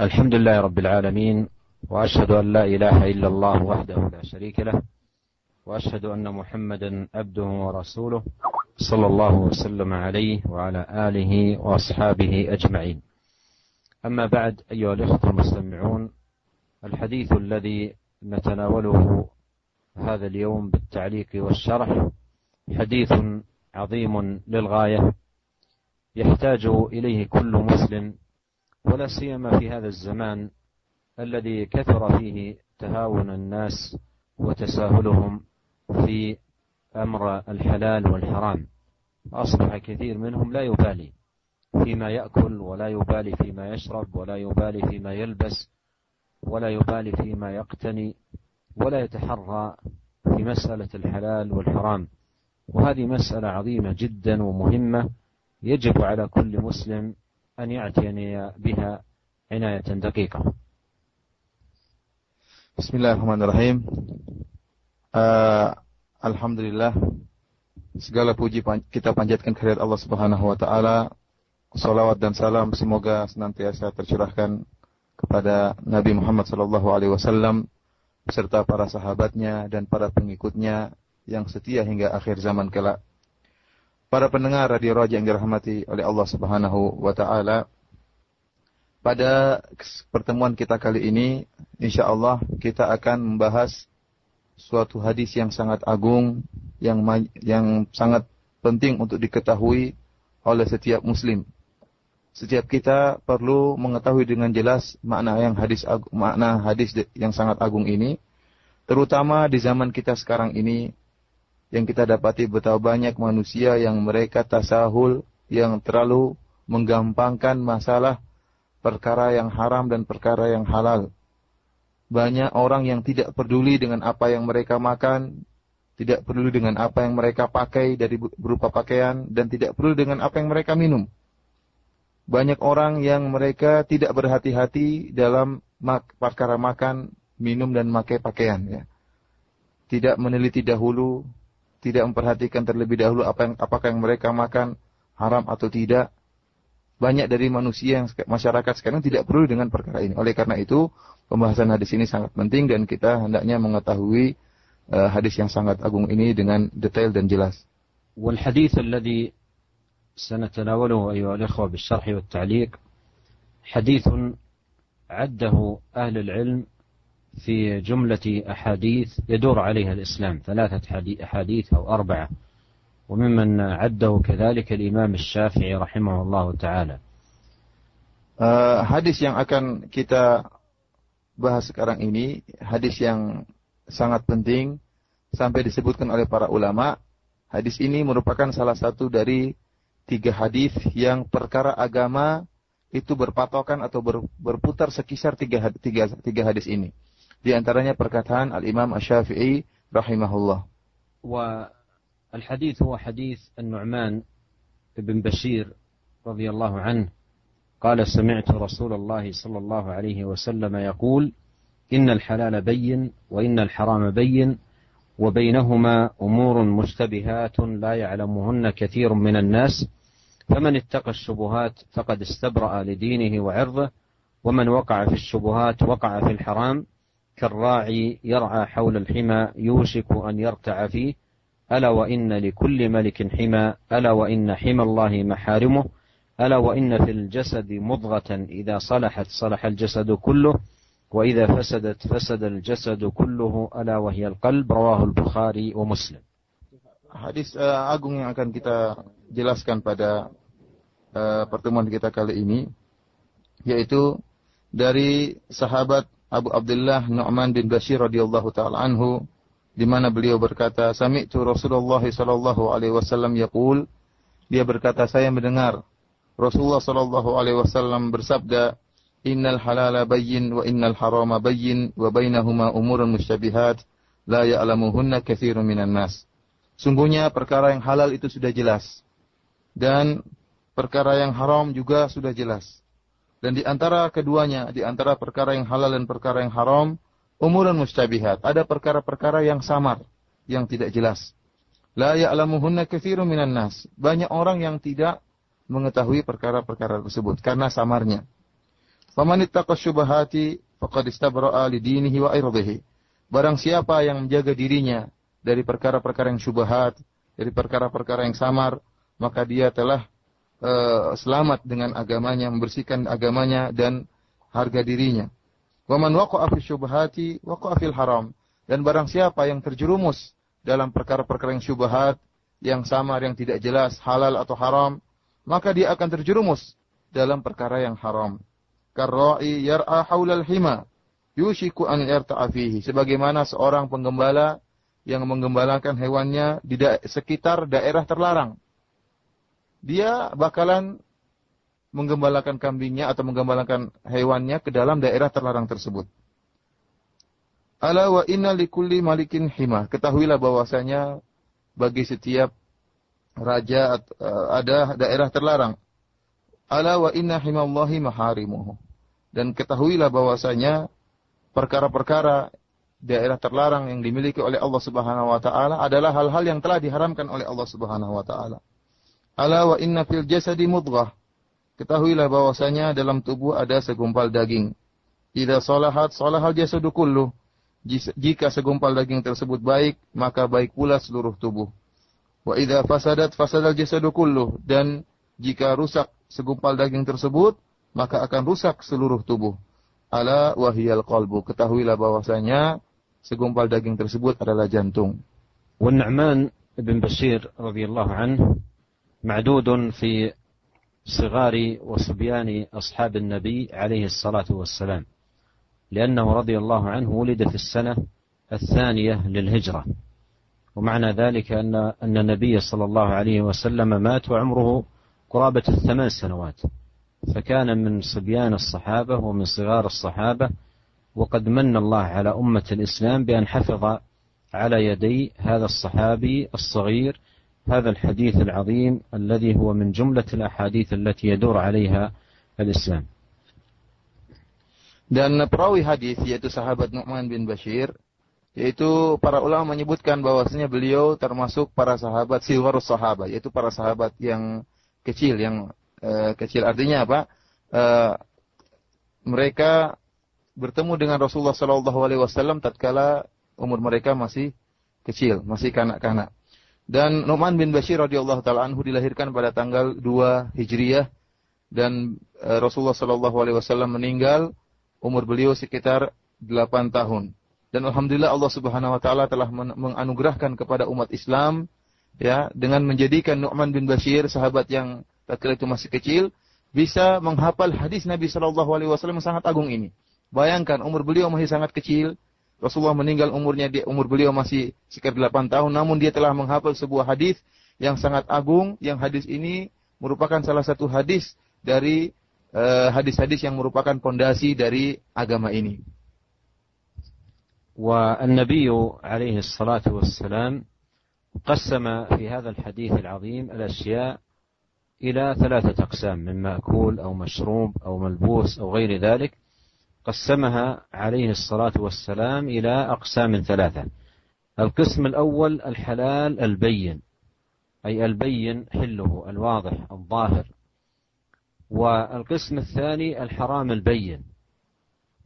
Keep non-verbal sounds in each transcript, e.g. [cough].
الحمد لله رب العالمين وأشهد أن لا إله إلا الله وحده لا شريك له وأشهد أن محمدا عبده ورسوله صلى الله وسلم عليه وعلى آله وأصحابه أجمعين. أما بعد أيها الإخوة المستمعون الحديث الذي نتناوله هذا اليوم بالتعليق والشرح حديث عظيم للغاية يحتاج إليه كل مسلم ولا سيما في هذا الزمان الذي كثر فيه تهاون الناس وتساهلهم في أمر الحلال والحرام. أصبح كثير منهم لا يبالي فيما يأكل ولا يبالي فيما يشرب ولا يبالي فيما يلبس ولا يبالي فيما يقتني ولا يتحرى في مسألة الحلال والحرام. وهذه مسألة عظيمة جدا ومهمة يجب على كل مسلم أن يعتني بها عناية دقيقة Bismillahirrahmanirrahim. Uh, Alhamdulillah segala puji kita panjatkan kehadirat Allah Subhanahu wa taala. Salawat dan salam semoga senantiasa tercurahkan kepada Nabi Muhammad sallallahu alaihi wasallam beserta para sahabatnya dan para pengikutnya yang setia hingga akhir zaman kelak. Para pendengar radio Raja yang dirahmati oleh Allah Subhanahu wa taala. Pada pertemuan kita kali ini, insya Allah kita akan membahas suatu hadis yang sangat agung, yang yang sangat penting untuk diketahui oleh setiap muslim. Setiap kita perlu mengetahui dengan jelas makna yang hadis makna hadis yang sangat agung ini, terutama di zaman kita sekarang ini yang kita dapati betapa banyak manusia yang mereka tasahul yang terlalu menggampangkan masalah perkara yang haram dan perkara yang halal. Banyak orang yang tidak peduli dengan apa yang mereka makan, tidak peduli dengan apa yang mereka pakai dari berupa pakaian dan tidak peduli dengan apa yang mereka minum. Banyak orang yang mereka tidak berhati-hati dalam perkara makan, minum dan pakai pakaian ya. Tidak meneliti dahulu tidak memperhatikan terlebih dahulu apa yang apakah yang mereka makan haram atau tidak. Banyak dari manusia yang masyarakat sekarang tidak perlu dengan perkara ini. Oleh karena itu, pembahasan hadis ini sangat penting dan kita hendaknya mengetahui uh, hadis yang sangat agung ini dengan detail dan jelas. والحديث الذي سنتناوله أيها الإخوة بالشرح والتعليق حديث عده أهل العلم في جملة أحاديث يدور عليها الإسلام ثلاثة أحاديث أو أربعة وممن عده كذلك الإمام الشافعي رحمه الله تعالى uh, hadis yang akan kita bahas sekarang ini hadis yang sangat penting sampai disebutkan oleh para ulama hadis ini merupakan salah satu dari tiga hadis yang perkara agama itu berpatokan atau berputar sekisar tiga, tiga, tiga hadis ini. Di antaranya perkataan Al-Imam Asy-Syafi'i rahimahullah. والحديث هو حديث النعمان بن بشير رضي الله عنه قال سمعت رسول الله صلى الله عليه وسلم يقول إن الحلال بين وإن الحرام بين وبينهما أمور مشتبهات لا يعلمهن كثير من الناس فمن اتقى الشبهات فقد استبرأ لدينه وعرضه ومن وقع في الشبهات وقع في الحرام كالراعي يرعى حول الحمى يوشك أن يرتع فيه. ألا وإن لكل ملك حمى ألا وإن حمى الله محارمه. ألا وإن في الجسد مضغة إذا صلحت صلح الجسد كله وإذا فسدت فسد الجسد كله ألا وهي القلب. رواه البخاري ومسلم. Hadis uh, agung yang akan kita jelaskan pada uh, pertemuan kita kali ini yaitu dari sahabat Abu Abdullah Nu'man bin Bashir radhiyallahu taala anhu di mana beliau berkata, "Sami'tu Rasulullah sallallahu alaihi wasallam yaqul" Dia berkata, saya mendengar Rasulullah sallallahu alaihi wasallam bersabda, "Innal halala bayyin wa innal harama bayyin wa bainahuma umurun musyabihat la ya'lamuhunna katsirun minan nas." Sungguhnya perkara yang halal itu sudah jelas dan perkara yang haram juga sudah jelas. Dan di antara keduanya, di antara perkara yang halal dan perkara yang haram, umuran mustabihat. Ada perkara-perkara yang samar, yang tidak jelas. La ya'lamuhunna katsirun minan nas. Banyak orang yang tidak mengetahui perkara-perkara tersebut karena samarnya. Faman ittaqa syubahati faqad istabra'a li dinihi wa irdihi. Barang siapa yang menjaga dirinya dari perkara-perkara yang syubhat, dari perkara-perkara yang samar, maka dia telah uh, selamat dengan agamanya, membersihkan agamanya dan harga dirinya. Wa man waqa'a fi syubhati waqa'a fil haram. Dan barang siapa yang terjerumus dalam perkara-perkara yang syubhat, yang samar, yang tidak jelas, halal atau haram, maka dia akan terjerumus dalam perkara yang haram. Karra'i yar'a haulal hima, yushiku an yarta'a fihi. Sebagaimana seorang penggembala yang menggembalakan hewannya di da sekitar daerah terlarang. Dia bakalan menggembalakan kambingnya atau menggembalakan hewannya ke dalam daerah terlarang tersebut. Ala wa inna likulli malikin hima. Ketahuilah bahwasanya bagi setiap raja eh, ada daerah terlarang. Ala wa inna himallahi maharimuhu. Dan ketahuilah bahwasanya perkara-perkara daerah terlarang yang dimiliki oleh Allah Subhanahu wa taala adalah hal-hal yang telah diharamkan oleh Allah Subhanahu wa taala. Ala wa inna fil jasadi mudghah. Ketahuilah bahwasanya dalam tubuh ada segumpal daging. Idza salahat salahal jasadu kullu. Jika segumpal daging tersebut baik, maka baik pula seluruh tubuh. Wa idza fasadat fasadal jasadu kullu dan jika rusak segumpal daging tersebut, maka akan rusak seluruh tubuh. Ala wahiyal qalbu. Ketahuilah bahwasanya segumpal daging tersebut adalah jantung. Wan Nu'man bin Bashir radhiyallahu anhu معدود في صغار وصبيان أصحاب النبي عليه الصلاة والسلام لأنه رضي الله عنه ولد في السنة الثانية للهجرة. ومعنى ذلك أن أن النبي صلى الله عليه وسلم مات وعمره قرابة الثمان سنوات. فكان من صبيان الصحابة ومن صغار الصحابة وقد من الله على أمة الإسلام بأن حفظ على يدي هذا الصحابي الصغير هذا الحديث العظيم الذي هو من جملة الأحاديث التي يدور عليها الإسلام Dan perawi hadis yaitu sahabat Nu'man bin Bashir yaitu para ulama menyebutkan bahwasanya beliau termasuk para sahabat siwar sahabat yaitu para sahabat yang kecil yang uh, kecil artinya apa? Uh, mereka bertemu dengan Rasulullah Shallallahu Alaihi Wasallam tatkala umur mereka masih kecil, masih kanak-kanak. Dan Nu'man bin Bashir radhiyallahu taala anhu dilahirkan pada tanggal 2 Hijriah dan uh, Rasulullah Shallallahu alaihi wasallam meninggal umur beliau sekitar 8 tahun. Dan alhamdulillah Allah Subhanahu wa taala telah menganugerahkan kepada umat Islam ya dengan menjadikan Nu'man bin Bashir sahabat yang tatkala itu masih kecil bisa menghafal hadis Nabi Shallallahu alaihi wasallam sangat agung ini. Bayangkan umur beliau masih sangat kecil, Rasulullah meninggal umurnya di umur beliau masih sekitar 8 tahun namun dia telah menghafal sebuah hadis yang sangat agung yang hadis ini merupakan salah satu hadis dari eh, hadis-hadis uh, yang merupakan pondasi dari agama ini. والنبي عليه الصلاة والسلام قسم في هذا الحديث العظيم الأشياء إلى ثلاثة أقسام من مأكول أو مشروب أو ملبوس أو غير ذلك قسمها عليه الصلاة والسلام إلى أقسام ثلاثة. القسم الأول الحلال البين أي البين حله الواضح الظاهر. والقسم الثاني الحرام البين.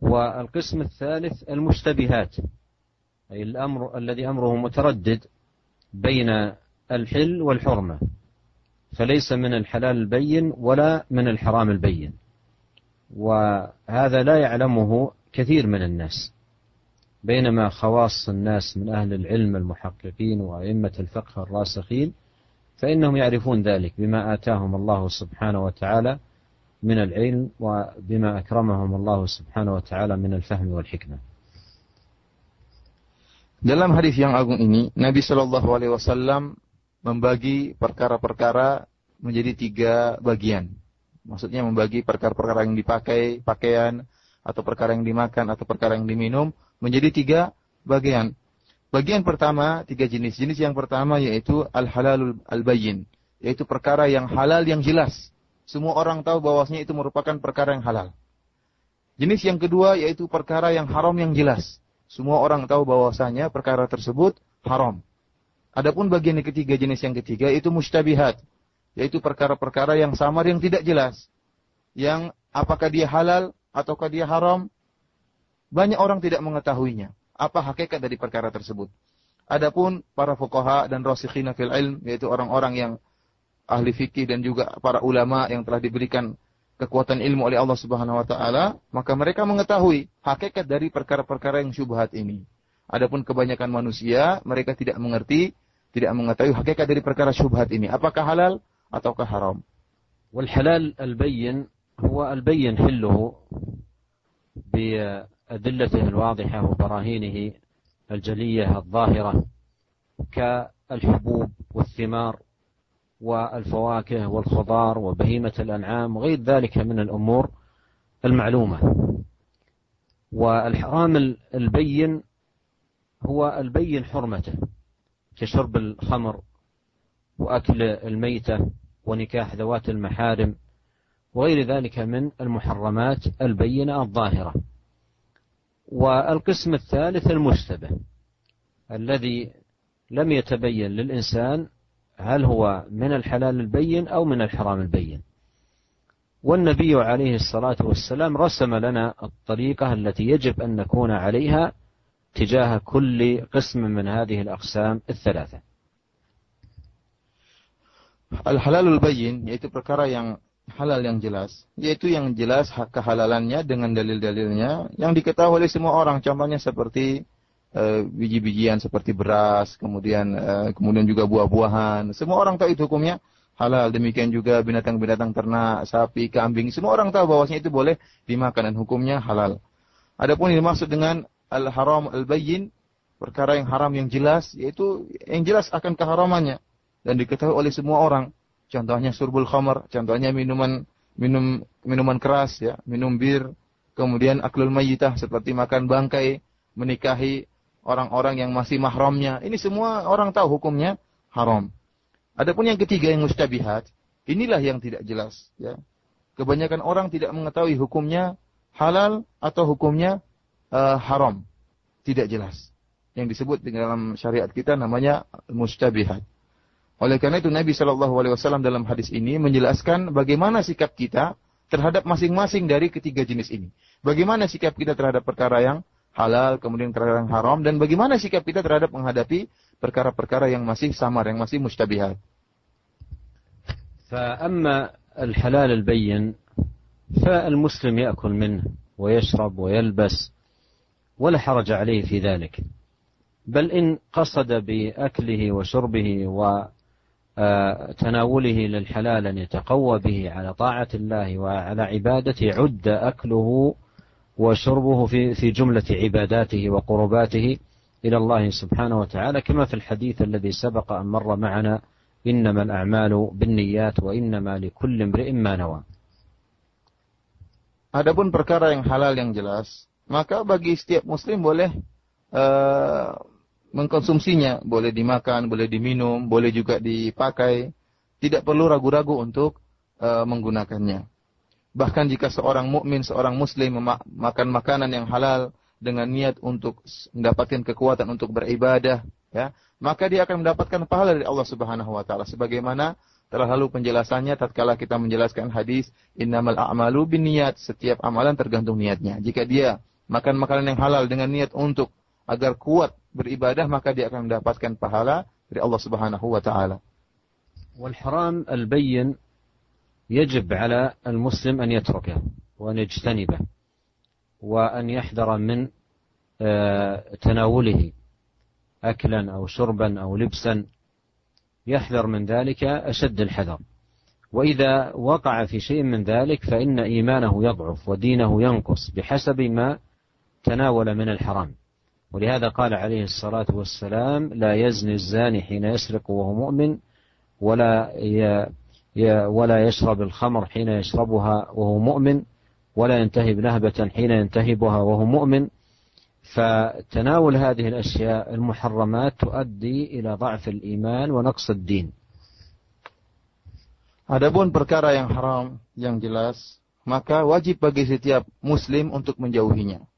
والقسم الثالث المشتبهات أي الأمر الذي أمره متردد بين الحل والحرمة. فليس من الحلال البين ولا من الحرام البين. وهذا لا يعلمه كثير من الناس بينما خواص الناس من أهل العلم المحققين وأئمة الفقه الراسخين فإنهم يعرفون ذلك بما آتاهم الله سبحانه وتعالى من العلم وبما أكرمهم الله سبحانه وتعالى من الفهم والحكمة Dalam hadis yang agung ini, Nabi Shallallahu Alaihi Wasallam membagi perkara-perkara menjadi tiga bagian. Maksudnya membagi perkara-perkara yang dipakai, pakaian, atau perkara yang dimakan, atau perkara yang diminum, menjadi tiga bagian. Bagian pertama, tiga jenis. Jenis yang pertama yaitu al-halalul al-bayyin. Yaitu perkara yang halal yang jelas. Semua orang tahu bahwasanya itu merupakan perkara yang halal. Jenis yang kedua yaitu perkara yang haram yang jelas. Semua orang tahu bahwasanya perkara tersebut haram. Adapun bagian yang ketiga, jenis yang ketiga itu mustabihat, yaitu perkara-perkara yang samar yang tidak jelas. Yang apakah dia halal ataukah dia haram? Banyak orang tidak mengetahuinya. Apa hakikat dari perkara tersebut? Adapun para fuqaha dan rasikhina fil ilm, yaitu orang-orang yang ahli fikih dan juga para ulama yang telah diberikan kekuatan ilmu oleh Allah Subhanahu wa taala, maka mereka mengetahui hakikat dari perkara-perkara yang syubhat ini. Adapun kebanyakan manusia, mereka tidak mengerti, tidak mengetahui hakikat dari perkara syubhat ini. Apakah halal ataukah haram? والحلال البين هو البين حله بأدلته الواضحة وبراهينه الجلية الظاهرة كالحبوب والثمار والفواكه والخضار وبهيمة الأنعام وغير ذلك من الأمور المعلومة والحرام البين هو البين حرمته كشرب الخمر وأكل الميتة ونكاح ذوات المحارم وغير ذلك من المحرمات البينة الظاهرة. والقسم الثالث المشتبه الذي لم يتبين للإنسان هل هو من الحلال البين أو من الحرام البين. والنبي عليه الصلاة والسلام رسم لنا الطريقة التي يجب أن نكون عليها تجاه كل قسم من هذه الأقسام الثلاثة. Al-halalul bayyin yaitu perkara yang halal yang jelas, yaitu yang jelas hak kehalalannya dengan dalil-dalilnya yang diketahui oleh semua orang. Contohnya seperti uh, biji-bijian seperti beras, kemudian uh, kemudian juga buah-buahan. Semua orang tahu itu hukumnya halal. Demikian juga binatang-binatang ternak, sapi, kambing. Semua orang tahu bahwasanya itu boleh dimakan dan hukumnya halal. Adapun yang dimaksud dengan al-haram al-bayyin, perkara yang haram yang jelas, yaitu yang jelas akan keharamannya dan diketahui oleh semua orang. Contohnya surbul khamar, contohnya minuman minum minuman keras ya, minum bir, kemudian aklul mayyitah seperti makan bangkai, menikahi orang-orang yang masih mahramnya. Ini semua orang tahu hukumnya haram. Adapun yang ketiga yang mustabihat, inilah yang tidak jelas ya. Kebanyakan orang tidak mengetahui hukumnya halal atau hukumnya uh, haram. Tidak jelas. Yang disebut di dalam syariat kita namanya mustabihat. Oleh karena itu Nabi Shallallahu Alaihi Wasallam dalam hadis ini menjelaskan bagaimana sikap kita terhadap masing-masing dari ketiga jenis ini. Bagaimana sikap kita terhadap perkara yang halal, kemudian perkara yang haram, dan bagaimana sikap kita terhadap menghadapi perkara-perkara yang masih samar, yang masih mustabihat. فأما الحلال البين فالمسلم يأكل منه ويشرب ويلبس ولا حرج عليه في ذلك بل إن قصد بأكله وشربه تناوله للحلال أن يتقوى به على طاعة الله وعلى عبادته عد أكله وشربه في في جملة عباداته وقرباته إلى الله سبحانه وتعالى كما في الحديث الذي سبق أن مر معنا إنما الأعمال بالنيات وإنما لكل امرئ ما نوى. Adapun perkara yang halal yang jelas, maka bagi setiap muslim boleh uh, mengkonsumsinya, boleh dimakan, boleh diminum, boleh juga dipakai, tidak perlu ragu-ragu untuk uh, menggunakannya. Bahkan jika seorang mukmin, seorang muslim makan makanan yang halal dengan niat untuk mendapatkan kekuatan untuk beribadah, ya, maka dia akan mendapatkan pahala dari Allah Subhanahu wa taala sebagaimana telah lalu penjelasannya tatkala kita menjelaskan hadis innamal a'malu binniyat, setiap amalan tergantung niatnya. Jika dia makan makanan yang halal dengan niat untuk agar kuat beribadah maka dia akan mendapatkan pahala dari Allah Subhanahu wa taala. والحرام البين يجب على المسلم أن يتركه وأن يجتنبه وأن يحذر من تناوله أكلا أو شربا أو لبسا. يحذر من ذلك أشد الحذر. وإذا وقع في شيء من ذلك فإن إيمانه يضعف ودينه ينقص بحسب ما تناول من الحرام. ولهذا قال عليه الصلاة والسلام لا يزني الزاني حين يسرق وهو مؤمن ولا ولا يشرب الخمر حين يشربها وهو مؤمن ولا ينتهب نهبة حين ينتهبها وهو مؤمن فتناول هذه الأشياء المحرمات تؤدي إلى ضعف الإيمان ونقص الدين Adapun perkara yang haram yang jelas, maka wajib bagi setiap muslim untuk menjauhinya.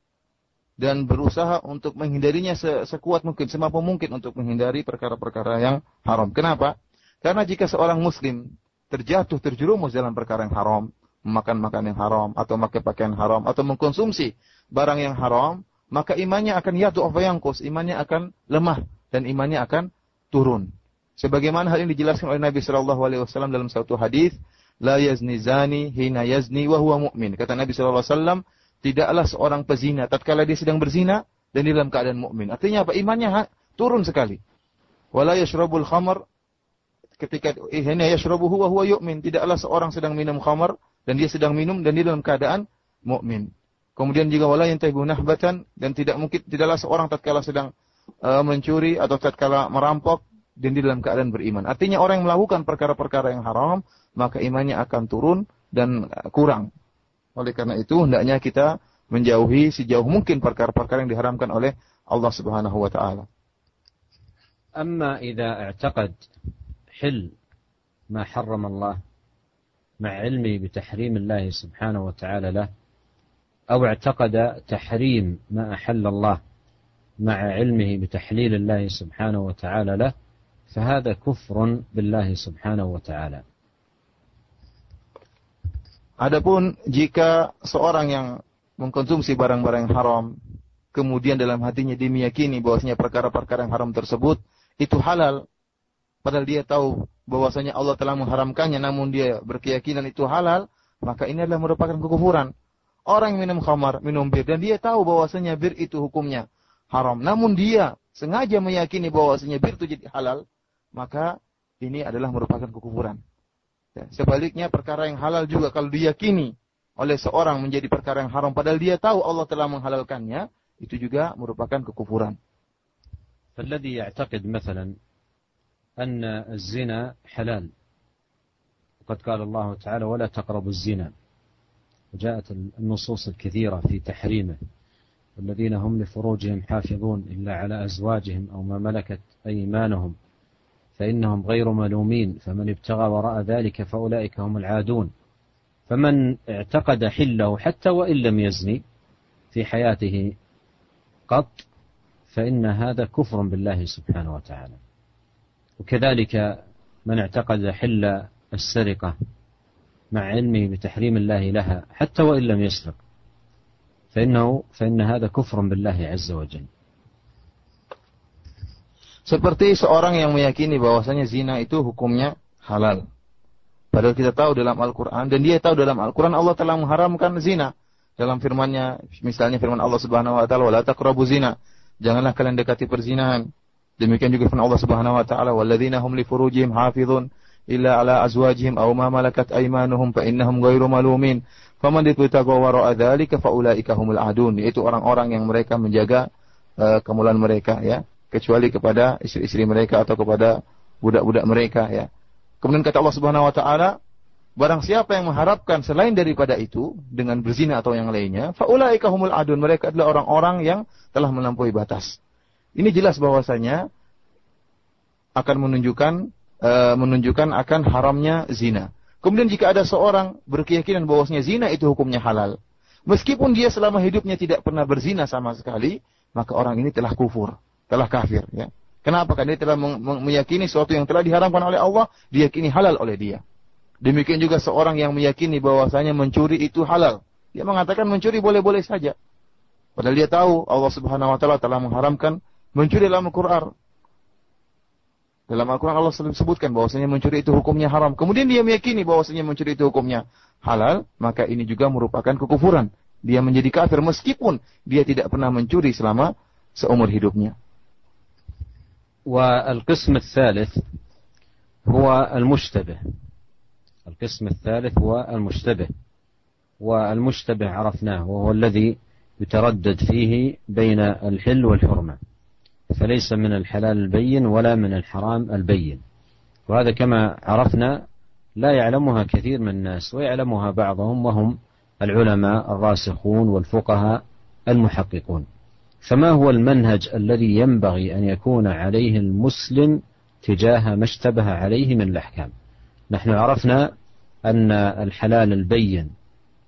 Dan berusaha untuk menghindarinya sekuat mungkin, semampu mungkin untuk menghindari perkara-perkara yang haram. Kenapa? Karena jika seorang muslim terjatuh terjerumus dalam perkara yang haram, memakan makan yang haram atau memakai pakaian haram atau mengkonsumsi barang yang haram, maka imannya akan yatu yangkus, imannya akan lemah dan imannya akan turun. Sebagaimana hal ini dijelaskan oleh Nabi Shallallahu Alaihi Wasallam dalam satu hadis, la yazni zani hina yazni wa huwa mu'min. Kata Nabi Wasallam, tidaklah seorang pezina tatkala dia sedang berzina dan dalam keadaan mukmin. Artinya apa? Imannya turun sekali. Wala yashrabul khamr ketika ihna yashrabuhu wa huwa yu'min. Tidaklah seorang sedang minum khamar dan dia sedang minum dan dia dalam keadaan mukmin. Kemudian juga wala yantahibu nahbatan dan tidak mungkin tidaklah seorang tatkala sedang uh, mencuri atau tatkala merampok dan dia dalam keadaan beriman. Artinya orang yang melakukan perkara-perkara yang haram, maka imannya akan turun dan kurang. Oleh karena itu hendaknya kita menjauhi sejauh mungkin perkara-perkara yang diharamkan oleh Allah Subhanahu wa taala. أما إذا اعتقد حل ما حرم الله مع علمه بتحريم الله سبحانه وتعالى له أو اعتقد تحريم ما أحل الله مع علمه بتحليل الله سبحانه وتعالى له فهذا كفر بالله سبحانه وتعالى Adapun jika seorang yang mengkonsumsi barang-barang haram, kemudian dalam hatinya dia meyakini bahwasanya perkara-perkara yang haram tersebut itu halal, padahal dia tahu bahwasanya Allah telah mengharamkannya namun dia berkeyakinan itu halal, maka ini adalah merupakan kekufuran. Orang yang minum khamar, minum bir dan dia tahu bahwasanya bir itu hukumnya haram, namun dia sengaja meyakini bahwasanya bir itu jadi halal, maka ini adalah merupakan kekufuran. Ya, sebaliknya perkara yang halal juga kalau diyakini oleh seorang menjadi perkara yang haram padahal dia tahu Allah telah menghalalkannya, itu juga merupakan kekufuran. فالذي يعتقد مثلا أن الزنا حلال وقد قال الله تعالى ولا تقربوا الزنا وجاءت النصوص الكثيرة في تحريمه والذين هم لفروجهم حافظون إلا على أزواجهم أو ما ملكت أيمانهم فإنهم غير ملومين فمن ابتغى وراء ذلك فأولئك هم العادون. فمن اعتقد حله حتى وإن لم يزني في حياته قط فإن هذا كفر بالله سبحانه وتعالى. وكذلك من اعتقد حل السرقة مع علمه بتحريم الله لها حتى وإن لم يسرق فإنه فإن هذا كفر بالله عز وجل. Seperti seorang yang meyakini bahwasanya zina itu hukumnya halal. Padahal kita tahu dalam Al-Quran dan dia tahu dalam Al-Quran Allah telah mengharamkan zina. Dalam firmannya, misalnya firman Allah Subhanahu Wa Taala, "Wala taqrabu zina." Janganlah kalian dekati perzinahan. Demikian juga firman Allah Subhanahu wa taala, "Walladzina hum li furujihim hafizun illa ala azwajihim aw ma malakat aymanuhum fa innahum ghairu malumin." Faman ibtagha wara'a dzalika fa ulaika humul adun. Yaitu orang-orang yang mereka menjaga uh, kemuliaan mereka ya, kecuali kepada istri-istri mereka atau kepada budak-budak mereka ya. Kemudian kata Allah Subhanahu wa taala, barang siapa yang mengharapkan selain daripada itu dengan berzina atau yang lainnya, faulaika humul adun. Mereka adalah orang-orang yang telah melampaui batas. Ini jelas bahwasanya akan menunjukkan e, menunjukkan akan haramnya zina. Kemudian jika ada seorang berkeyakinan bahwasanya zina itu hukumnya halal, meskipun dia selama hidupnya tidak pernah berzina sama sekali, maka orang ini telah kufur, telah kafir. Ya. Kenapa? Karena dia telah meyakini sesuatu yang telah diharamkan oleh Allah, diyakini halal oleh dia. Demikian juga seorang yang meyakini bahwasanya mencuri itu halal. Dia mengatakan mencuri boleh-boleh saja. Padahal dia tahu Allah Subhanahu wa taala telah mengharamkan mencuri dalam Al-Qur'an. Dalam Al-Quran Allah sebutkan bahwasanya mencuri itu hukumnya haram. Kemudian dia meyakini bahwasanya mencuri itu hukumnya halal, maka ini juga merupakan kekufuran. Dia menjadi kafir meskipun dia tidak pernah mencuri selama seumur hidupnya. والقسم الثالث هو المشتبه. القسم الثالث هو المشتبه والمشتبه عرفناه وهو الذي يتردد فيه بين الحل والحرمة. فليس من الحلال البين ولا من الحرام البين. وهذا كما عرفنا لا يعلمها كثير من الناس ويعلمها بعضهم وهم العلماء الراسخون والفقهاء المحققون. فما هو المنهج الذي ينبغي أن يكون عليه المسلم تجاه ما اشتبه عليه من الأحكام؟ نحن عرفنا أن الحلال البين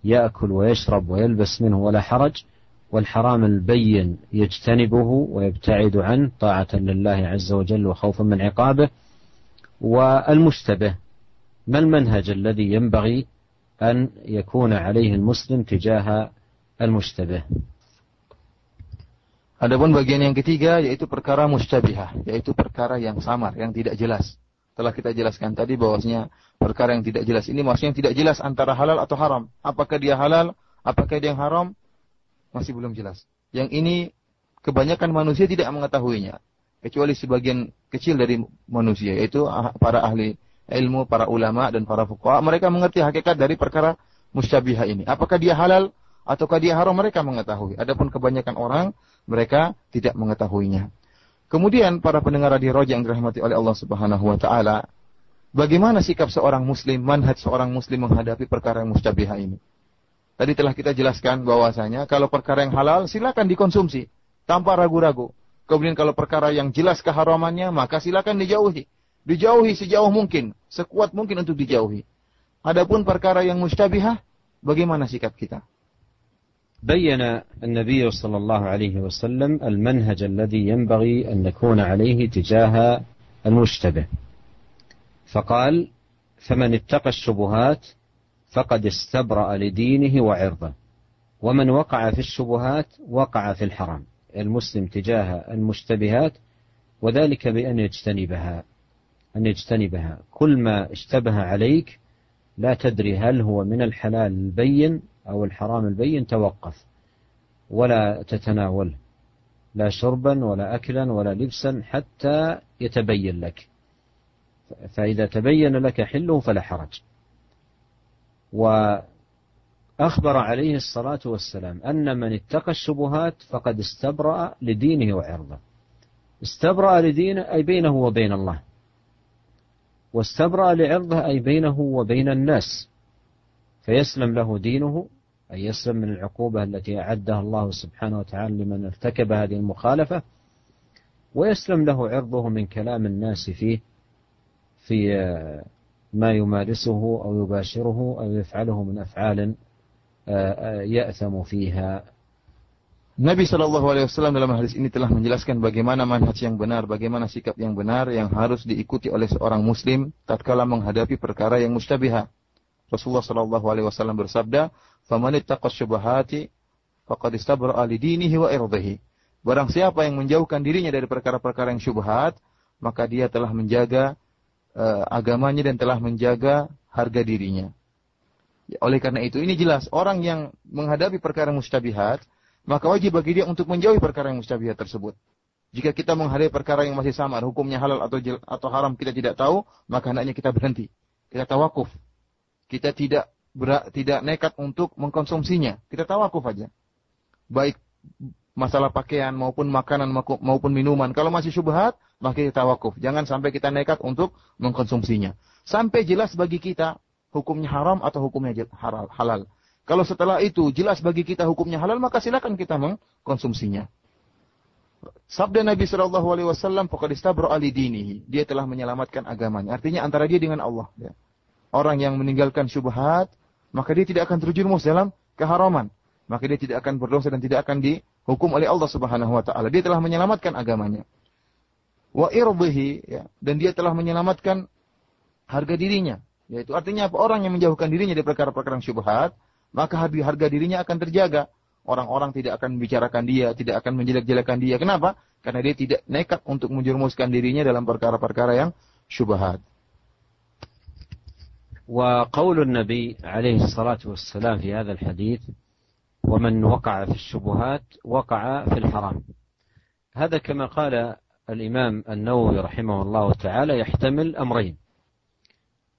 يأكل ويشرب ويلبس منه ولا حرج والحرام البين يجتنبه ويبتعد عنه طاعة لله عز وجل وخوفا من عقابه. والمشتبه ما المنهج الذي ينبغي أن يكون عليه المسلم تجاه المشتبه؟ Adapun bagian yang ketiga yaitu perkara mustabihah, yaitu perkara yang samar, yang tidak jelas. Telah kita jelaskan tadi bahwasanya perkara yang tidak jelas ini maksudnya tidak jelas antara halal atau haram. Apakah dia halal, apakah dia yang haram, masih belum jelas. Yang ini kebanyakan manusia tidak mengetahuinya, kecuali sebagian kecil dari manusia, yaitu ah, para ahli ilmu, para ulama dan para fuqaha. Mereka mengerti hakikat dari perkara mustabihah ini. Apakah dia halal ataukah dia haram mereka mengetahui. Adapun kebanyakan orang mereka tidak mengetahuinya. Kemudian para pendengar di roja yang dirahmati oleh Allah Subhanahu wa taala, bagaimana sikap seorang muslim, manhaj seorang muslim menghadapi perkara yang mustabihah ini? Tadi telah kita jelaskan bahwasanya kalau perkara yang halal silakan dikonsumsi tanpa ragu-ragu. Kemudian kalau perkara yang jelas keharamannya maka silakan dijauhi. Dijauhi sejauh mungkin, sekuat mungkin untuk dijauhi. Adapun perkara yang mustabihah, bagaimana sikap kita? بين النبي صلى الله عليه وسلم المنهج الذي ينبغي أن نكون عليه تجاه المشتبه. فقال فمن اتقى الشبهات فقد استبرأ لدينه وعرضه ومن وقع في الشبهات وقع في الحرام. المسلم تجاه المشتبهات وذلك بأن يجتنبها أن يجتنبها. كل ما اشتبه عليك لا تدري هل هو من الحلال البين أو الحرام البين توقف ولا تتناوله لا شربا ولا أكلا ولا لبسا حتى يتبين لك. فإذا تبين لك حله فلا حرج. وأخبر عليه الصلاة والسلام أن من اتقى الشبهات فقد استبرأ لدينه وعرضه. استبرأ لدينه أي بينه وبين الله. واستبرأ لعرضه أي بينه وبين الناس. فيسلم له دينه أن يسلم من العقوبة التي أعدها الله سبحانه وتعالى لمن ارتكب هذه المخالفة ويسلم له عرضه من كلام الناس فيه في ما يمارسه أو يباشره أو يفعله من أفعال يأثم فيها Nabi Shallallahu Alaihi Wasallam dalam hadis ini telah menjelaskan bagaimana manhaj yang benar, bagaimana sikap yang benar yang harus diikuti oleh seorang Muslim tatkala menghadapi perkara yang mustabiha. Rasulullah Shallallahu Alaihi Wasallam bersabda, "Faman ittaqas syubhati faqad istabra'a li dinihi wa irdihi." Barang siapa yang menjauhkan dirinya dari perkara-perkara yang syubhat, maka dia telah menjaga uh, agamanya dan telah menjaga harga dirinya. Ya, oleh karena itu ini jelas orang yang menghadapi perkara mustabihat, maka wajib bagi dia untuk menjauhi perkara yang mustabihat tersebut. Jika kita menghadapi perkara yang masih samar, hukumnya halal atau atau haram kita tidak tahu, maka hendaknya kita berhenti. Kita tawakuf. Kita tidak berak, tidak nekat untuk mengkonsumsinya. Kita tawakuf aja. Baik masalah pakaian maupun makanan maupun minuman. Kalau masih syubhat, maka kita tawakuf. Jangan sampai kita nekat untuk mengkonsumsinya. Sampai jelas bagi kita hukumnya haram atau hukumnya halal. Kalau setelah itu jelas bagi kita hukumnya halal, maka silakan kita mengkonsumsinya. Sabda Nabi Shallallahu Alaihi Wasallam, "Pokoknya ali dinihi." Dia telah menyelamatkan agamanya. Artinya antara dia dengan Allah. Ya orang yang meninggalkan syubhat, maka dia tidak akan terjerumus dalam keharaman. Maka dia tidak akan berdosa dan tidak akan dihukum oleh Allah Subhanahu wa taala. Dia telah menyelamatkan agamanya. Wa irdhihi ya, dan dia telah menyelamatkan harga dirinya. Yaitu artinya apa? Orang yang menjauhkan dirinya dari perkara-perkara syubhat, maka harga dirinya akan terjaga. Orang-orang tidak akan membicarakan dia, tidak akan menjelek-jelekan dia. Kenapa? Karena dia tidak nekat untuk menjerumuskan dirinya dalam perkara-perkara yang syubhat. وقول النبي عليه الصلاة والسلام في هذا الحديث ومن وقع في الشبهات وقع في الحرام. هذا كما قال الإمام النووي رحمه الله تعالى يحتمل أمرين.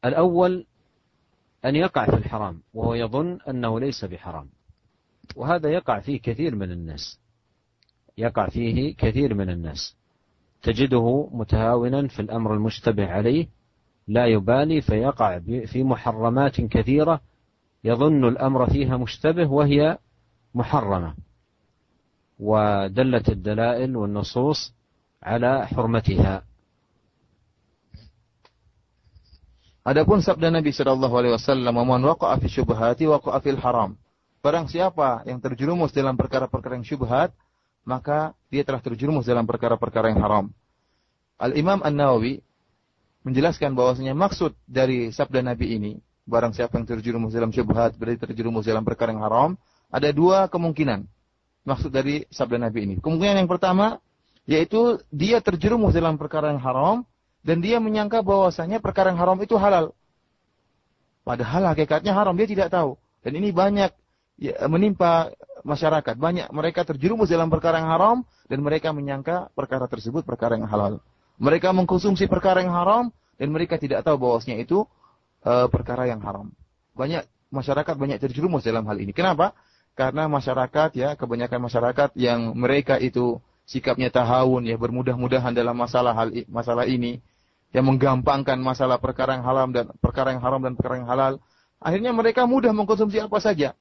الأول أن يقع في الحرام وهو يظن أنه ليس بحرام. وهذا يقع فيه كثير من الناس. يقع فيه كثير من الناس. تجده متهاونا في الأمر المشتبه عليه لا يبالي فيقع في محرمات كثيرة يظن الأمر فيها مشتبه وهي محرمة ودلت الدلائل والنصوص على حرمتها Adapun sabda Nabi Shallallahu Alaihi Wasallam, "Man waqa'a fi syubhati waqa'a fil haram." Barang siapa yang terjerumus dalam perkara-perkara yang syubhat, maka dia telah terjerumus dalam perkara-perkara yang haram. Al Imam An Nawawi menjelaskan bahwasanya maksud dari sabda Nabi ini barang siapa yang terjerumus dalam syubhat berarti terjerumus dalam perkara yang haram, ada dua kemungkinan. Maksud dari sabda Nabi ini. Kemungkinan yang pertama yaitu dia terjerumus dalam perkara yang haram dan dia menyangka bahwasanya perkara yang haram itu halal. Padahal hakikatnya haram dia tidak tahu. Dan ini banyak ya, menimpa masyarakat. Banyak mereka terjerumus dalam perkara yang haram dan mereka menyangka perkara tersebut perkara yang halal. Mereka mengkonsumsi perkara yang haram dan mereka tidak tahu bahwasanya itu uh, perkara yang haram. Banyak masyarakat banyak terjerumus dalam hal ini. Kenapa? Karena masyarakat ya, kebanyakan masyarakat yang mereka itu sikapnya tahawun ya, bermudah-mudahan dalam masalah hal masalah ini yang menggampangkan masalah perkara yang haram dan perkara yang haram dan perkara yang halal. Akhirnya mereka mudah mengkonsumsi apa saja.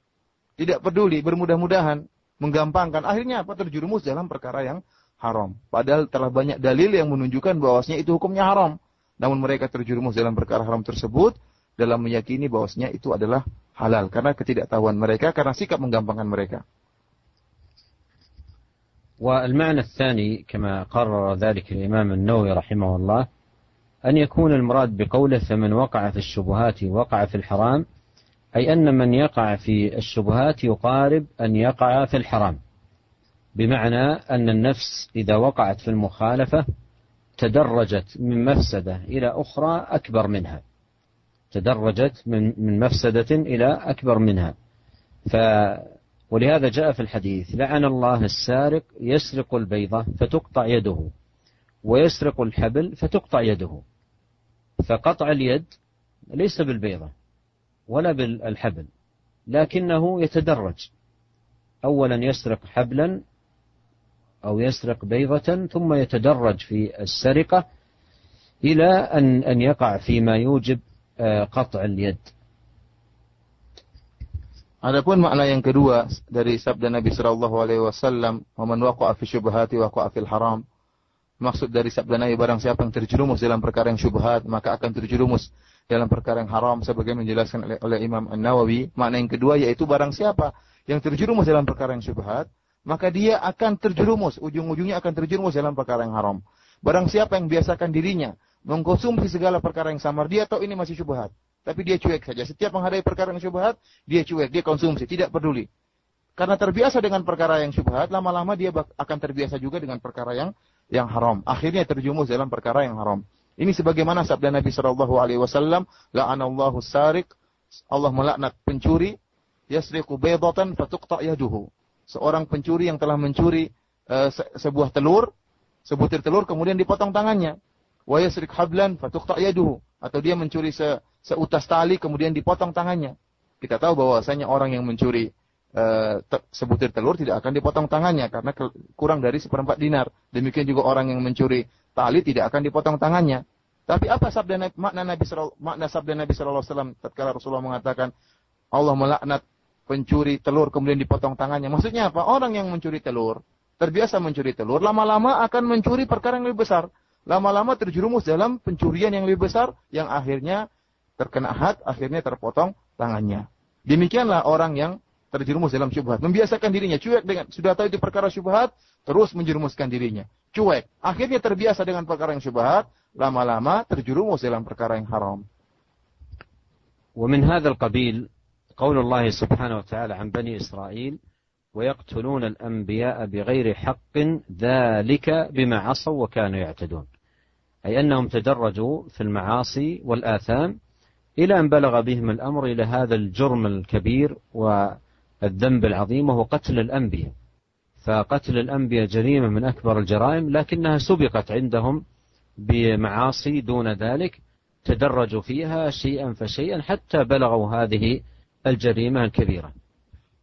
Tidak peduli, bermudah-mudahan, menggampangkan. Akhirnya apa? Terjerumus dalam perkara yang haram. Padahal telah banyak dalil yang menunjukkan bahwasanya itu hukumnya haram. Namun mereka terjerumus dalam perkara haram tersebut dalam meyakini bahwasanya itu adalah halal karena ketidaktahuan mereka karena sikap menggampangkan mereka. والمعنى الثاني كما قرر ذلك الإمام النووي رحمه الله أن يكون المراد بقوله فمن وقع في الشبهات وقع في الحرام أي أن من يقع في الشبهات يقارب أن يقع في الحرام بمعنى أن النفس إذا وقعت في المخالفة تدرجت من مفسدة إلى أخرى أكبر منها. تدرجت من من مفسدة إلى أكبر منها. ف ولهذا جاء في الحديث لعن الله السارق يسرق البيضة فتقطع يده ويسرق الحبل فتقطع يده. فقطع اليد ليس بالبيضة ولا بالحبل لكنه يتدرج. أولا يسرق حبلا أو يسرق بيضة ثم يتدرج في السرقة إلى أن أن يقع فيما يوجب قطع اليد. Adapun makna yang kedua dari sabda Nabi Shallallahu Alaihi Wasallam, "Man waqa'a fi syubhati waqa'a fil haram." Maksud dari sabda Nabi barang siapa yang terjerumus dalam perkara yang syubhat, maka akan terjerumus dalam perkara yang haram sebagaimana menjelaskan oleh, oleh Imam An-Nawawi. Makna yang kedua yaitu barang siapa yang terjerumus dalam perkara yang syubhat, maka dia akan terjerumus, ujung-ujungnya akan terjerumus dalam perkara yang haram. Barang siapa yang biasakan dirinya mengkonsumsi segala perkara yang samar, dia tahu ini masih syubhat. Tapi dia cuek saja. Setiap menghadapi perkara yang syubhat, dia cuek, dia konsumsi, tidak peduli. Karena terbiasa dengan perkara yang syubhat, lama-lama dia akan terbiasa juga dengan perkara yang yang haram. Akhirnya terjumus dalam perkara yang haram. Ini sebagaimana sabda Nabi Shallallahu Alaihi Wasallam, la'anallahu sarik, Allah melaknat pencuri, yasriqu baydatan fatuqta yaduhu seorang pencuri yang telah mencuri uh, se sebuah telur, sebutir telur kemudian dipotong tangannya. Wa yasrik hablan fatuqta yaduhu atau dia mencuri se seutas tali kemudian dipotong tangannya. Kita tahu bahwasanya orang yang mencuri uh, sebutir telur tidak akan dipotong tangannya karena kurang dari seperempat dinar. Demikian juga orang yang mencuri tali tidak akan dipotong tangannya. Tapi apa sabda makna Nabi makna Nabi sallallahu alaihi wasallam tatkala Rasulullah mengatakan Allah melaknat pencuri telur kemudian dipotong tangannya. Maksudnya apa? Orang yang mencuri telur, terbiasa mencuri telur, lama-lama akan mencuri perkara yang lebih besar. Lama-lama terjerumus dalam pencurian yang lebih besar, yang akhirnya terkena had, akhirnya terpotong tangannya. Demikianlah orang yang terjerumus dalam syubhat. Membiasakan dirinya cuek dengan sudah tahu itu perkara syubhat, terus menjerumuskan dirinya. Cuek. Akhirnya terbiasa dengan perkara yang syubhat, lama-lama terjerumus dalam perkara yang haram. ومن هذا القبيل قول الله سبحانه وتعالى عن بني إسرائيل ويقتلون الأنبياء بغير حق ذلك بما عصوا وكانوا يعتدون. أي أنهم تدرجوا في المعاصي والآثام إلى أن بلغ بهم الأمر إلى هذا الجرم الكبير والذنب العظيم وهو قتل الأنبياء. فقتل الأنبياء جريمة من أكبر الجرائم لكنها سبقت عندهم بمعاصي دون ذلك تدرجوا فيها شيئا فشيئا حتى بلغوا هذه al-jarimah al-kabirah.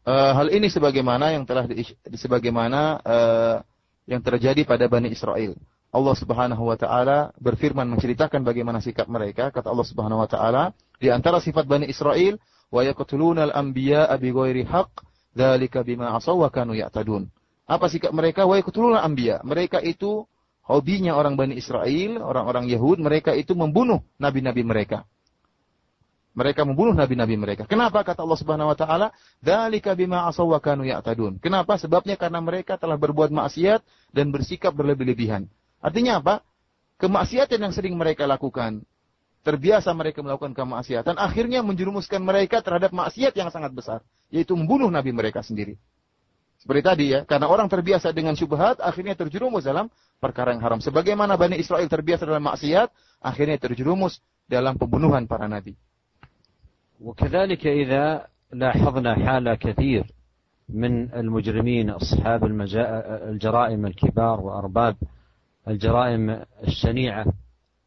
Uh, hal ini sebagaimana yang telah di, sebagaimana uh, yang terjadi pada Bani Israel. Allah Subhanahu wa taala berfirman menceritakan bagaimana sikap mereka kata Allah Subhanahu wa taala di antara sifat Bani Israel wa yaqtuluna al-anbiya'a bighairi haqq dzalika bima asaw wa kanu ya'tadun. Apa sikap mereka? Wa yaqtuluna al-anbiya. Mereka itu hobinya orang Bani Israel, orang-orang Yahud, mereka itu membunuh nabi-nabi mereka. Mereka membunuh nabi-nabi mereka. Kenapa kata Allah Subhanahu wa taala? "Dzalika bima asaw wa kanu ya'tadun." Kenapa? Sebabnya karena mereka telah berbuat maksiat dan bersikap berlebih-lebihan. Artinya apa? Kemaksiatan yang sering mereka lakukan terbiasa mereka melakukan kemaksiatan, akhirnya menjerumuskan mereka terhadap maksiat yang sangat besar, yaitu membunuh nabi mereka sendiri. Seperti tadi ya, karena orang terbiasa dengan syubhat, akhirnya terjerumus dalam perkara yang haram. Sebagaimana Bani Israel terbiasa dalam maksiat, akhirnya terjerumus dalam pembunuhan para nabi. وكذلك إذا لاحظنا حال كثير من المجرمين أصحاب الجرائم الكبار وأرباب الجرائم الشنيعة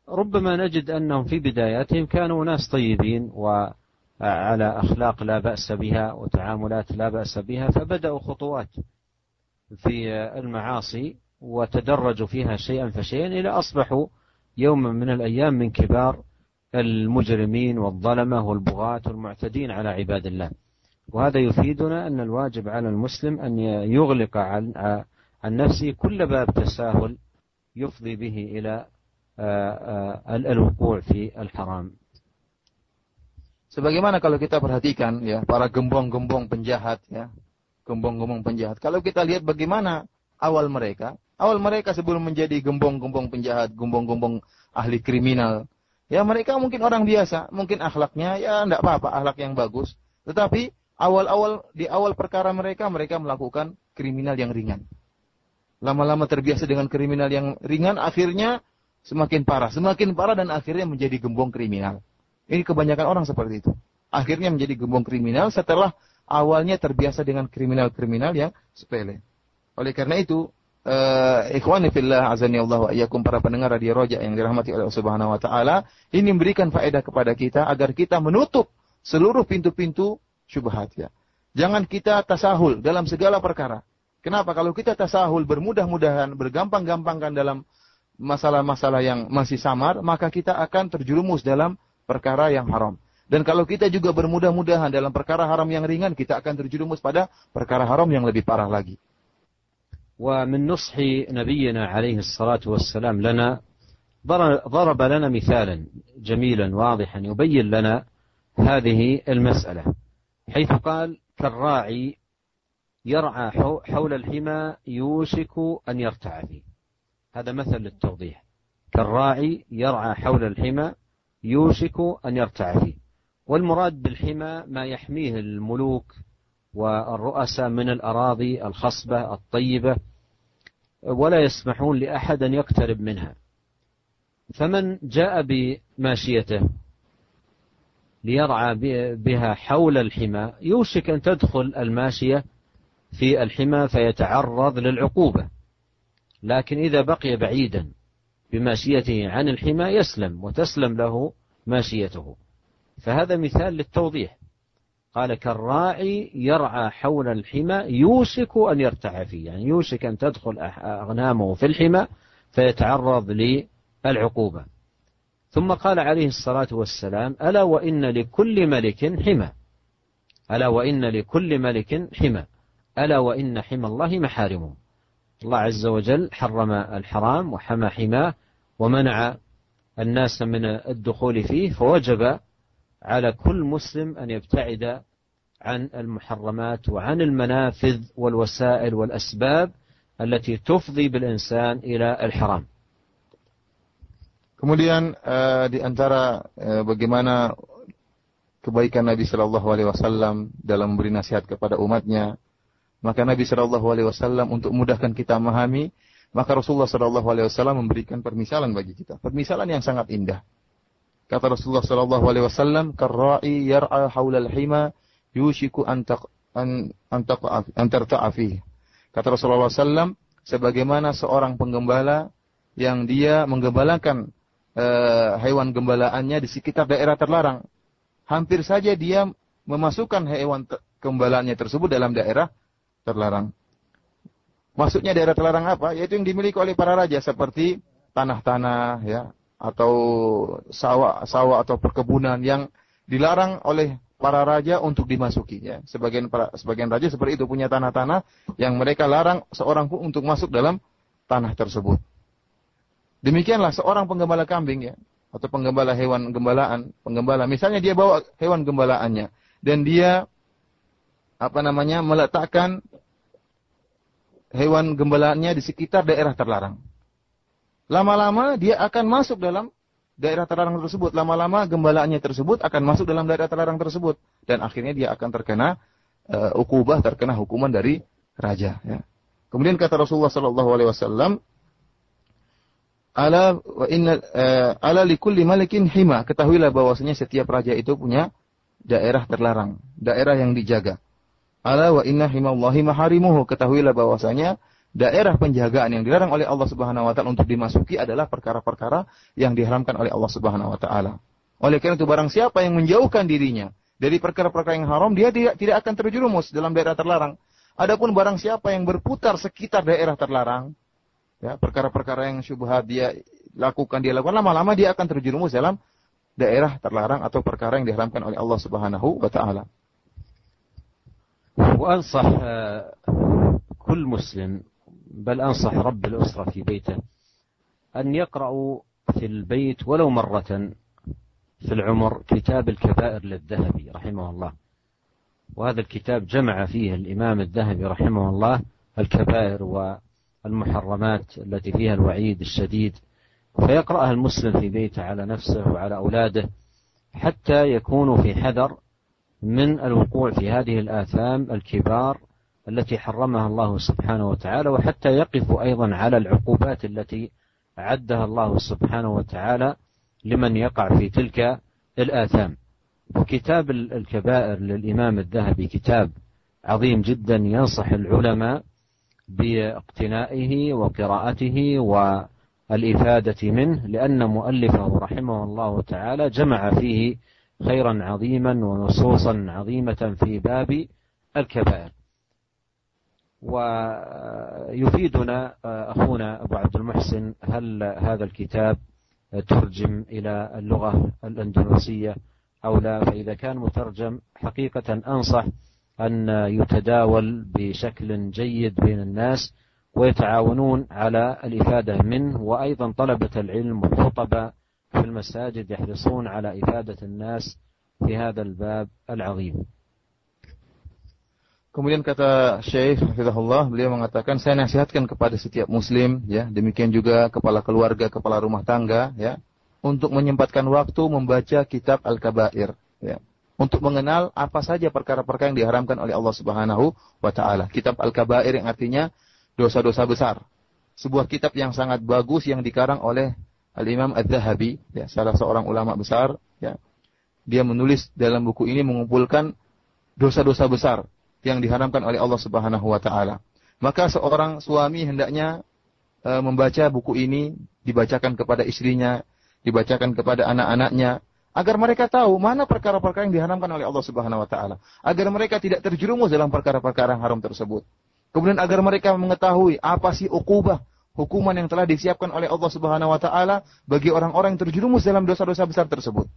ربما نجد أنهم في بداياتهم كانوا ناس طيبين وعلى أخلاق لا بأس بها وتعاملات لا بأس بها فبدأوا خطوات في المعاصي وتدرجوا فيها شيئا فشيئا إلى أصبحوا يوما من الأيام من كبار المجرمين والظلمة والبغاة والمعتدين على عباد الله وهذا يفيدنا أن الواجب على المسلم أن يغلق عن, نفسه كل باب تساهل يفضي به إلى الوقوع في الحرام Sebagaimana kalau kita perhatikan ya para gembong-gembong penjahat ya, gembong-gembong penjahat. Kalau kita lihat bagaimana awal mereka, awal mereka sebelum menjadi gembong-gembong penjahat, gembong-gembong ahli kriminal, ya mereka mungkin orang biasa, mungkin akhlaknya ya tidak apa-apa, akhlak yang bagus. Tetapi awal-awal di awal perkara mereka mereka melakukan kriminal yang ringan. Lama-lama terbiasa dengan kriminal yang ringan, akhirnya semakin parah, semakin parah dan akhirnya menjadi gembong kriminal. Ini kebanyakan orang seperti itu. Akhirnya menjadi gembong kriminal setelah awalnya terbiasa dengan kriminal-kriminal yang sepele. Oleh karena itu, uh, ikhwani fillah azani Allah wa iyyakum para pendengar radio Roja yang dirahmati oleh Allah Subhanahu wa taala, ini memberikan faedah kepada kita agar kita menutup seluruh pintu-pintu syubhat ya. Jangan kita tasahul dalam segala perkara. Kenapa? Kalau kita tasahul bermudah-mudahan, bergampang-gampangkan dalam masalah-masalah yang masih samar, maka kita akan terjerumus dalam perkara yang haram. Dan kalau kita juga bermudah-mudahan dalam perkara haram yang ringan, kita akan terjerumus pada perkara haram yang lebih parah lagi. ومن نصح نبينا عليه الصلاة والسلام لنا ضرب لنا مثالا جميلا واضحا يبين لنا هذه المسألة حيث قال كالراعي يرعى حول الحمى يوشك أن يرتع فيه. هذا مثل للتوضيح. كالراعي يرعى حول الحمى يوشك أن يرتع فيه. والمراد بالحمى ما يحميه الملوك والرؤساء من الأراضي الخصبة الطيبة ولا يسمحون لأحد أن يقترب منها. فمن جاء بماشيته ليرعى بها حول الحمى يوشك أن تدخل الماشية في الحمى فيتعرض للعقوبة. لكن إذا بقي بعيدا بماشيته عن الحمى يسلم وتسلم له ماشيته. فهذا مثال للتوضيح. قال كالراعي يرعى حول الحمى يوشك أن يرتع فيه. يعني يوشك أن تدخل أغنامه في الحمى فيتعرض للعقوبة. ثم قال عليه الصلاة والسلام ألا وإن لكل ملك حمى؟ ألا وإن لكل ملك حمى؟ ألا وإن حمى الله محارمه الله عز وجل حرم الحرام وحمى حماه ومنع الناس من الدخول فيه فوجب على كل مسلم ان يبتعد عن المحرمات وعن المنافذ والوسائل والاسباب التي تفضي بالانسان الى الحرام. Kemudian uh, di antara uh, bagaimana kebaikan Nabi Shallallahu Alaihi Wasallam dalam memberi nasihat kepada umatnya, Maka Nabi Shallallahu Alaihi Wasallam untuk memudahkan kita memahami, maka Rasulullah Shallallahu Alaihi Wasallam memberikan permisalan bagi kita, permisalan yang sangat indah. Kata Rasulullah Shallallahu Alaihi Wasallam, "Karra'i yar'a haulal hima yushiku antak an antarta'afi." Kata Rasulullah SAW, sebagaimana seorang penggembala yang dia menggembalakan uh, hewan gembalaannya di sekitar daerah terlarang, hampir saja dia memasukkan hewan gembalaannya tersebut dalam daerah terlarang. Maksudnya daerah terlarang apa? Yaitu yang dimiliki oleh para raja seperti tanah-tanah ya atau sawah-sawah atau perkebunan yang dilarang oleh para raja untuk dimasuki ya. Sebagian para, sebagian raja seperti itu punya tanah-tanah yang mereka larang seorang pun untuk masuk dalam tanah tersebut. Demikianlah seorang penggembala kambing ya atau penggembala hewan gembalaan, penggembala misalnya dia bawa hewan gembalaannya dan dia apa namanya meletakkan hewan gembalaannya di sekitar daerah terlarang. Lama-lama dia akan masuk dalam daerah terlarang tersebut. Lama-lama gembalaannya tersebut akan masuk dalam daerah terlarang tersebut dan akhirnya dia akan terkena uh, ukubah, terkena hukuman dari raja. Ya. Kemudian kata Rasulullah Sallallahu Alaihi Wasallam, ala wa inna uh, ala likulli malikin hima. Ketahuilah bahwasanya setiap raja itu punya daerah terlarang, daerah yang dijaga. Ala wa inna himallahi maharimuhu. Ketahuilah bahwasanya daerah penjagaan yang dilarang oleh Allah Subhanahu wa taala untuk dimasuki adalah perkara-perkara yang diharamkan oleh Allah Subhanahu wa taala. Oleh karena itu barang siapa yang menjauhkan dirinya dari perkara-perkara yang haram, dia tidak, tidak akan terjerumus dalam daerah terlarang. Adapun barang siapa yang berputar sekitar daerah terlarang, ya, perkara-perkara yang syubhat dia lakukan, dia lakukan lama-lama dia akan terjerumus dalam daerah terlarang atau perkara yang diharamkan oleh Allah Subhanahu wa taala. وأنصح كل مسلم بل أنصح رب الأسرة في بيته أن يقرأوا في البيت ولو مرة في العمر كتاب الكبائر للذهبي رحمه الله. وهذا الكتاب جمع فيه الإمام الذهبي رحمه الله الكبائر والمحرمات التي فيها الوعيد الشديد. فيقرأها المسلم في بيته على نفسه وعلى أولاده حتى يكونوا في حذر من الوقوع في هذه الآثام الكبار التي حرمها الله سبحانه وتعالى وحتى يقفوا أيضا على العقوبات التي أعدها الله سبحانه وتعالى لمن يقع في تلك الآثام. وكتاب الكبائر للإمام الذهبي كتاب عظيم جدا ينصح العلماء باقتنائه وقراءته والإفادة منه لأن مؤلفه رحمه الله تعالى جمع فيه خيرا عظيما ونصوصا عظيمة في باب الكبائر. ويفيدنا أخونا أبو عبد المحسن هل هذا الكتاب ترجم إلى اللغة الأندونيسية أو لا؟ فإذا كان مترجم حقيقة أنصح أن يتداول بشكل جيد بين الناس ويتعاونون على الإفادة منه. وأيضا طلبة العلم والخطبة في المساجد يحرصون على إفادة الناس في هذا الباب العظيم. Kemudian kata Syekh Hafizahullah, beliau mengatakan saya nasihatkan kepada setiap muslim ya, demikian juga kepala keluarga, kepala rumah tangga ya, untuk menyempatkan waktu membaca kitab Al-Kabair ya. Untuk mengenal apa saja perkara-perkara yang diharamkan oleh Allah Subhanahu wa taala. Kitab Al-Kabair yang artinya dosa-dosa besar. Sebuah kitab yang sangat bagus yang dikarang oleh Al-Imam Ad-Zahabi, ya, salah seorang ulama besar, ya. Dia menulis dalam buku ini mengumpulkan dosa-dosa besar yang diharamkan oleh Allah Subhanahu wa taala. Maka seorang suami hendaknya e, membaca buku ini dibacakan kepada istrinya, dibacakan kepada anak-anaknya agar mereka tahu mana perkara-perkara yang diharamkan oleh Allah Subhanahu wa taala, agar mereka tidak terjerumus dalam perkara-perkara haram tersebut. Kemudian agar mereka mengetahui apa sih ukubah, hukuman yang telah disiapkan oleh Allah Subhanahu wa taala bagi orang-orang yang terjerumus dalam dosa-dosa besar tersebut.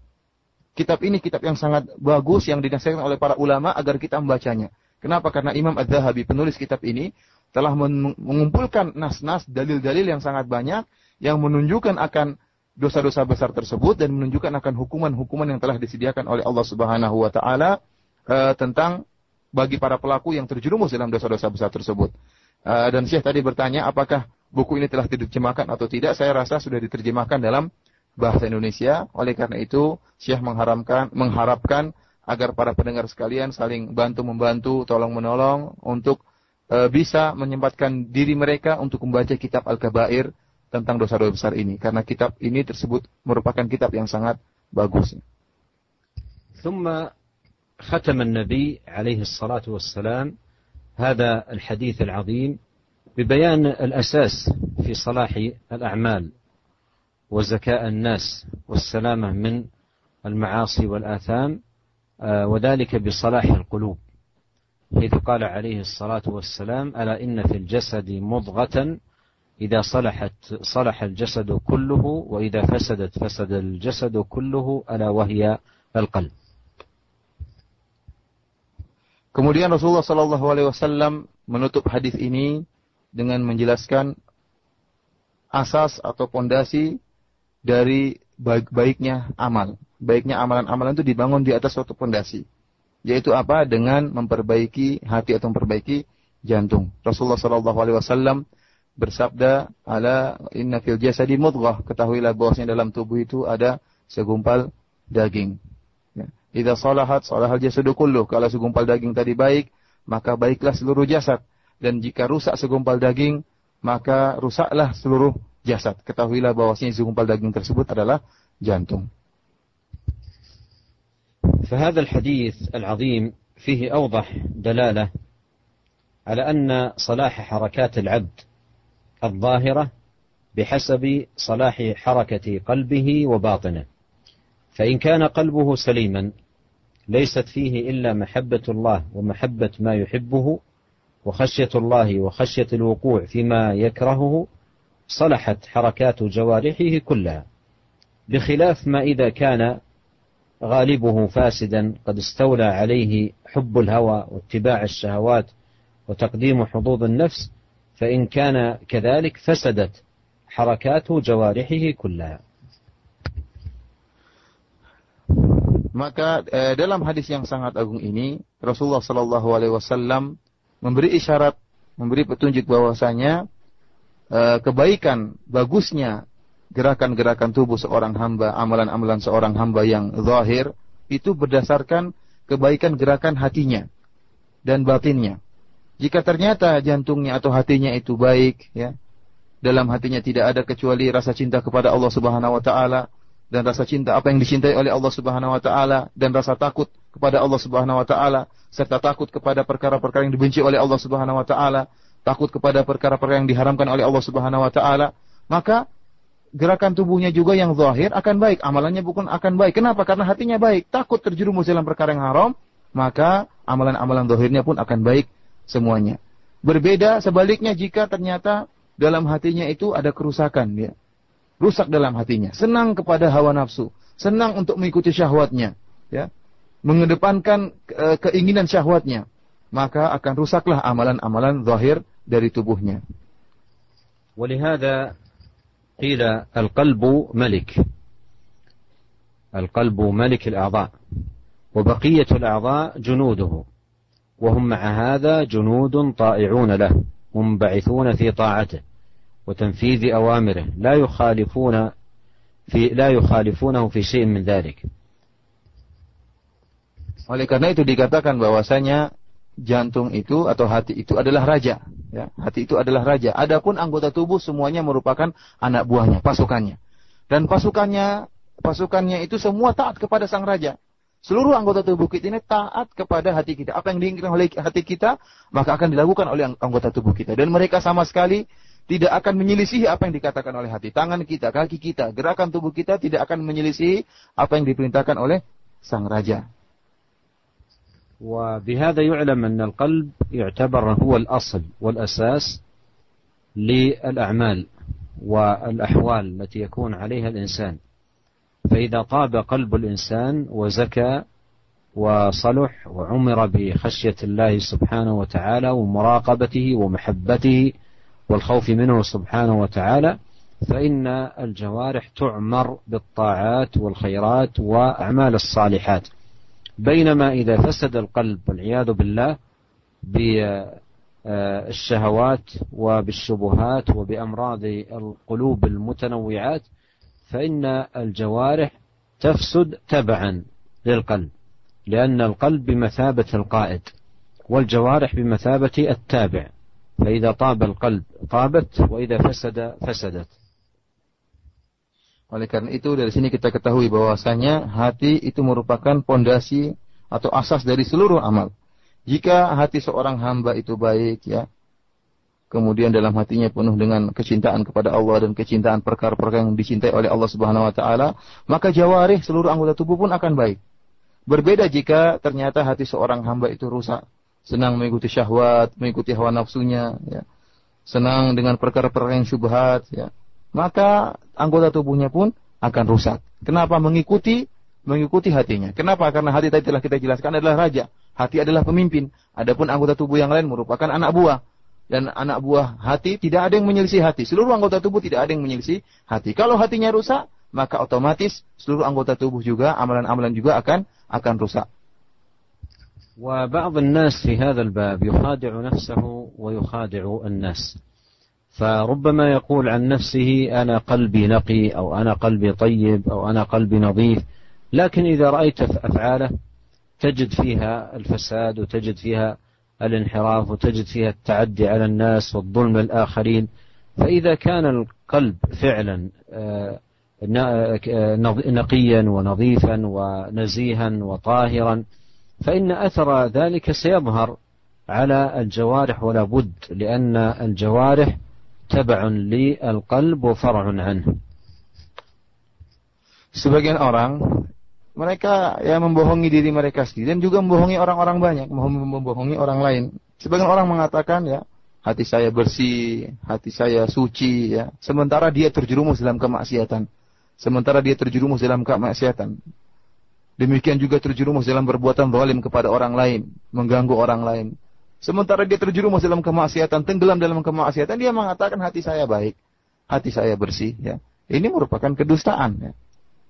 Kitab ini kitab yang sangat bagus yang dinasihatkan oleh para ulama agar kita membacanya. Kenapa? Karena Imam Az-Zahabi penulis kitab ini telah mengumpulkan nas-nas dalil-dalil yang sangat banyak yang menunjukkan akan dosa-dosa besar tersebut dan menunjukkan akan hukuman-hukuman yang telah disediakan oleh Allah Subhanahu wa taala uh, tentang bagi para pelaku yang terjerumus dalam dosa-dosa besar tersebut. Uh, dan Syekh tadi bertanya apakah buku ini telah diterjemahkan atau tidak? Saya rasa sudah diterjemahkan dalam bahasa Indonesia. Oleh karena itu, Syekh mengharapkan mengharapkan agar para pendengar sekalian saling bantu membantu, tolong menolong untuk e, bisa menyempatkan diri mereka untuk membaca kitab Al-Kabair tentang dosa-dosa besar ini karena kitab ini tersebut merupakan kitab yang sangat bagus. ثم ختم النبي عليه الصلاة والسلام هذا الحديث العظيم ببيان الأساس في صلاح الأعمال وزكاء الناس والسلامة من المعاصي والآثام آه، وذلك بصلاح القلوب حيث قال عليه الصلاة والسلام ألا إن في الجسد مضغة إذا صلحت صلح الجسد كله وإذا فسدت فسد الجسد كله ألا وهي القلب Kemudian Rasulullah Shallallahu Alaihi Wasallam menutup hadis ini dengan menjelaskan asas atau pondasi dari baik-baiknya amal baiknya amalan-amalan itu dibangun di atas suatu pondasi. Yaitu apa? Dengan memperbaiki hati atau memperbaiki jantung. Rasulullah Shallallahu Alaihi Wasallam bersabda ala inna fil jasadi mudghah. Ketahuilah bahwasanya dalam tubuh itu ada segumpal daging. Ya. Idza salahat salahal jasadu kulluh. Kalau segumpal daging tadi baik maka baiklah seluruh jasad. Dan jika rusak segumpal daging maka rusaklah seluruh jasad. Ketahuilah bahwasanya segumpal daging tersebut adalah jantung فهذا الحديث العظيم فيه أوضح دلالة على أن صلاح حركات العبد الظاهرة بحسب صلاح حركة قلبه وباطنه. فإن كان قلبه سليما ليست فيه إلا محبة الله ومحبة ما يحبه وخشية الله وخشية الوقوع فيما يكرهه صلحت حركات جوارحه كلها بخلاف ما إذا كان غالبه فاسدا قد استولى عليه حب الهوى واتباع الشهوات وتقديم حظوظ النفس فإن كان كذلك فسدت حركات جوارحه كلها Maka eh, dalam hadis yang sangat agung ini Rasulullah Shallallahu Alaihi Wasallam memberi isyarat, memberi petunjuk bahwasanya eh, kebaikan, bagusnya gerakan-gerakan tubuh seorang hamba, amalan-amalan seorang hamba yang zahir itu berdasarkan kebaikan gerakan hatinya dan batinnya. Jika ternyata jantungnya atau hatinya itu baik, ya, dalam hatinya tidak ada kecuali rasa cinta kepada Allah Subhanahu wa taala dan rasa cinta apa yang dicintai oleh Allah Subhanahu wa taala dan rasa takut kepada Allah Subhanahu wa taala serta takut kepada perkara-perkara yang dibenci oleh Allah Subhanahu wa taala, takut kepada perkara-perkara yang diharamkan oleh Allah Subhanahu wa taala, maka gerakan tubuhnya juga yang zahir akan baik, amalannya bukan akan baik. Kenapa? Karena hatinya baik, takut terjerumus dalam perkara yang haram, maka amalan-amalan zahirnya pun akan baik semuanya. Berbeda sebaliknya jika ternyata dalam hatinya itu ada kerusakan ya. Rusak dalam hatinya, senang kepada hawa nafsu, senang untuk mengikuti syahwatnya, ya. Mengedepankan e, keinginan syahwatnya, maka akan rusaklah amalan-amalan zahir dari tubuhnya. ولهذا قيل القلب ملك القلب ملك الأعضاء وبقية الأعضاء جنوده وهم مع هذا جنود طائعون له منبعثون في طاعته وتنفيذ أوامره لا يخالفون في لا يخالفونه في شيء من ذلك Oleh karena itu dikatakan bahwasanya jantung itu atau hati itu adalah raja. Ya, hati itu adalah raja. Adapun anggota tubuh semuanya merupakan anak buahnya, pasukannya. Dan pasukannya, pasukannya itu semua taat kepada sang raja. Seluruh anggota tubuh kita ini taat kepada hati kita. Apa yang diinginkan oleh hati kita, maka akan dilakukan oleh anggota tubuh kita. Dan mereka sama sekali tidak akan menyelisihi apa yang dikatakan oleh hati. Tangan kita, kaki kita, gerakan tubuh kita tidak akan menyelisihi apa yang diperintahkan oleh sang raja. وبهذا يعلم أن القلب يعتبر هو الأصل والأساس للأعمال والأحوال التي يكون عليها الإنسان. فإذا طاب قلب الإنسان وزكى وصلح وعمر بخشية الله سبحانه وتعالى ومراقبته ومحبته والخوف منه سبحانه وتعالى فإن الجوارح تعمر بالطاعات والخيرات وأعمال الصالحات. بينما إذا فسد القلب والعياذ بالله بالشهوات وبالشبهات وبأمراض القلوب المتنوعات فإن الجوارح تفسد تبعا للقلب لأن القلب بمثابة القائد والجوارح بمثابة التابع فإذا طاب القلب طابت وإذا فسد فسدت. Oleh karena itu dari sini kita ketahui bahwasanya hati itu merupakan pondasi atau asas dari seluruh amal. Jika hati seorang hamba itu baik ya, kemudian dalam hatinya penuh dengan kecintaan kepada Allah dan kecintaan perkara-perkara yang dicintai oleh Allah Subhanahu wa taala, maka jawarih seluruh anggota tubuh pun akan baik. Berbeda jika ternyata hati seorang hamba itu rusak, senang mengikuti syahwat, mengikuti hawa nafsunya, ya. Senang dengan perkara-perkara yang syubhat, ya maka anggota tubuhnya pun akan rusak. Kenapa mengikuti mengikuti hatinya? Kenapa? Karena hati tadi telah kita jelaskan adalah raja. Hati adalah pemimpin. Adapun anggota tubuh yang lain merupakan anak buah. Dan anak buah hati tidak ada yang menyelisih hati. Seluruh anggota tubuh tidak ada yang menyelisih hati. Kalau hatinya rusak, maka otomatis seluruh anggota tubuh juga, amalan-amalan juga akan akan rusak. وبعض الناس في هذا الباب يخادع نفسه ويخادع الناس فربما يقول عن نفسه أنا قلبي نقي أو أنا قلبي طيب أو أنا قلبي نظيف لكن إذا رأيت أفعاله تجد فيها الفساد وتجد فيها الانحراف وتجد فيها التعدي على الناس والظلم الآخرين. فإذا كان القلب فعلا آه، آه، نقيا ونظيفا ونزيها وطاهرا فإن أثر ذلك سيظهر على الجوارح ولا بد لأن الجوارح تبع للقلب وفرع عنه Sebagian orang mereka ya membohongi diri mereka sendiri dan juga membohongi orang-orang banyak, membohongi orang lain. Sebagian orang mengatakan ya, hati saya bersih, hati saya suci ya. Sementara dia terjerumus dalam kemaksiatan. Sementara dia terjerumus dalam kemaksiatan. Demikian juga terjerumus dalam perbuatan zalim kepada orang lain, mengganggu orang lain. Sementara dia terjerumus dalam kemaksiatan, tenggelam dalam kemaksiatan, dia mengatakan hati saya baik, hati saya bersih. Ya. Ini merupakan kedustaan. Ya.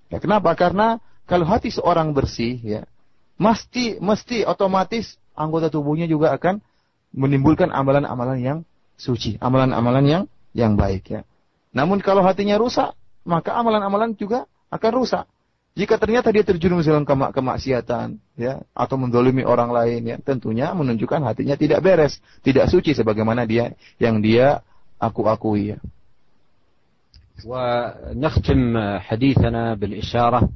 ya kenapa? Karena kalau hati seorang bersih, ya, mesti mesti otomatis anggota tubuhnya juga akan menimbulkan amalan-amalan yang suci, amalan-amalan yang yang baik. Ya. Namun kalau hatinya rusak, maka amalan-amalan juga akan rusak. Jika ternyata dia terjerumus dalam kemak kemaksiatan, ya, atau mendolimi orang lain, ya, tentunya menunjukkan hatinya tidak beres, tidak suci sebagaimana dia yang dia aku-akui. Ya. ونختم حديثنا بالإشارة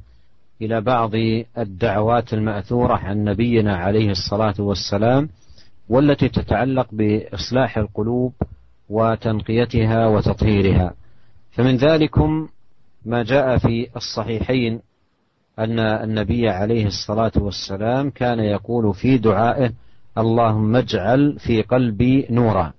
إلى بعض الدعوات المأثورة عن نبينا عليه الصلاة والسلام والتي تتعلق بإصلاح القلوب وتنقيتها وتطهيرها فمن ذلكم ما جاء في الصحيحين أن النبي عليه الصلاة والسلام كان يقول في دعائه اللهم اجعل في قلبي نورا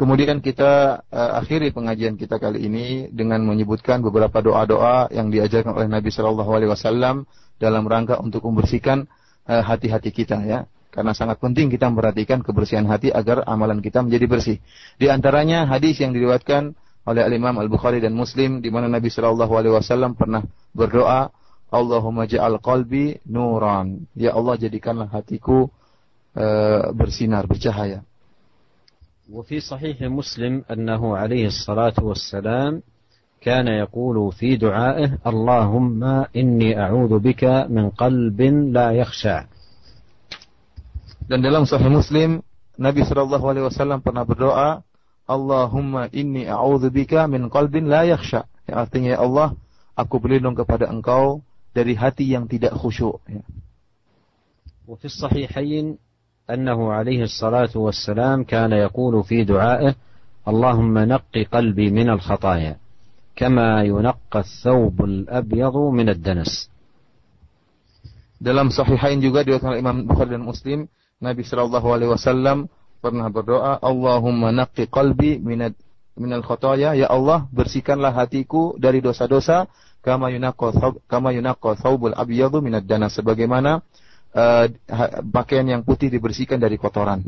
Kemudian kita uh, akhiri pengajian kita kali ini dengan menyebutkan beberapa doa-doa yang diajarkan oleh Nabi Shallallahu Alaihi Wasallam dalam rangka untuk membersihkan eh, hati-hati uh, kita ya. Karena sangat penting kita memperhatikan kebersihan hati agar amalan kita menjadi bersih. Di antaranya hadis yang diriwayatkan oleh Al-Imam Al-Bukhari dan Muslim di mana Nabi Shallallahu alaihi wasallam pernah berdoa, Allahumma ja'al qalbi nuran. Ya Allah jadikanlah hatiku uh, bersinar, bercahaya. وفي صحيح مسلم أنه عليه الصلاة والسلام كان يقول في دعائه اللهم إني أعوذ بك من قلب لا يخشع dan dalam Sahih Muslim Nabi Shallallahu Alaihi Wasallam pernah berdoa Allahumma inni a'udzubika min qalbin la yakhsha. Yang artinya ya Allah, aku berlindung kepada Engkau dari hati yang tidak khusyuk. Ya. وفي الصحيحين أنه عليه الصلاة والسلام كان يقول في دعائه اللهم نق قلبي من الخطايا كما ينقى الثوب الأبيض من الدنس Dalam sahihain juga diriwayatkan oleh Imam Bukhari dan Muslim, Nabi sallallahu alaihi wasallam pernah berdoa, Allahumma naqqi qalbi minad minal khotoya, ya Allah bersihkanlah hatiku dari dosa-dosa kama yunaqqa kama yunaqqa thawbul abyadu minad dana sebagaimana uh, pakaian yang putih dibersihkan dari kotoran.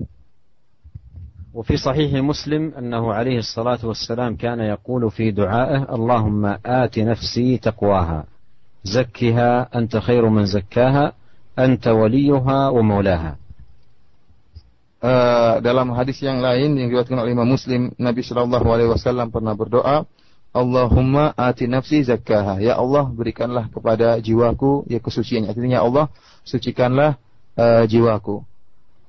وفي صحيح مسلم أنه عليه الصلاة والسلام كان يقول في دعائه اللهم آت نفسي تقواها زكها أنت خير من زكاها أنت وليها ومولاها uh, dalam hadis yang lain yang diriwayatkan oleh Imam Muslim, Nabi Shallallahu Alaihi Wasallam pernah berdoa, Allahumma ati nafsi zakkaha. Ya Allah, berikanlah kepada jiwaku ya kesuciannya. Artinya ya Allah, sucikanlah uh, jiwaku.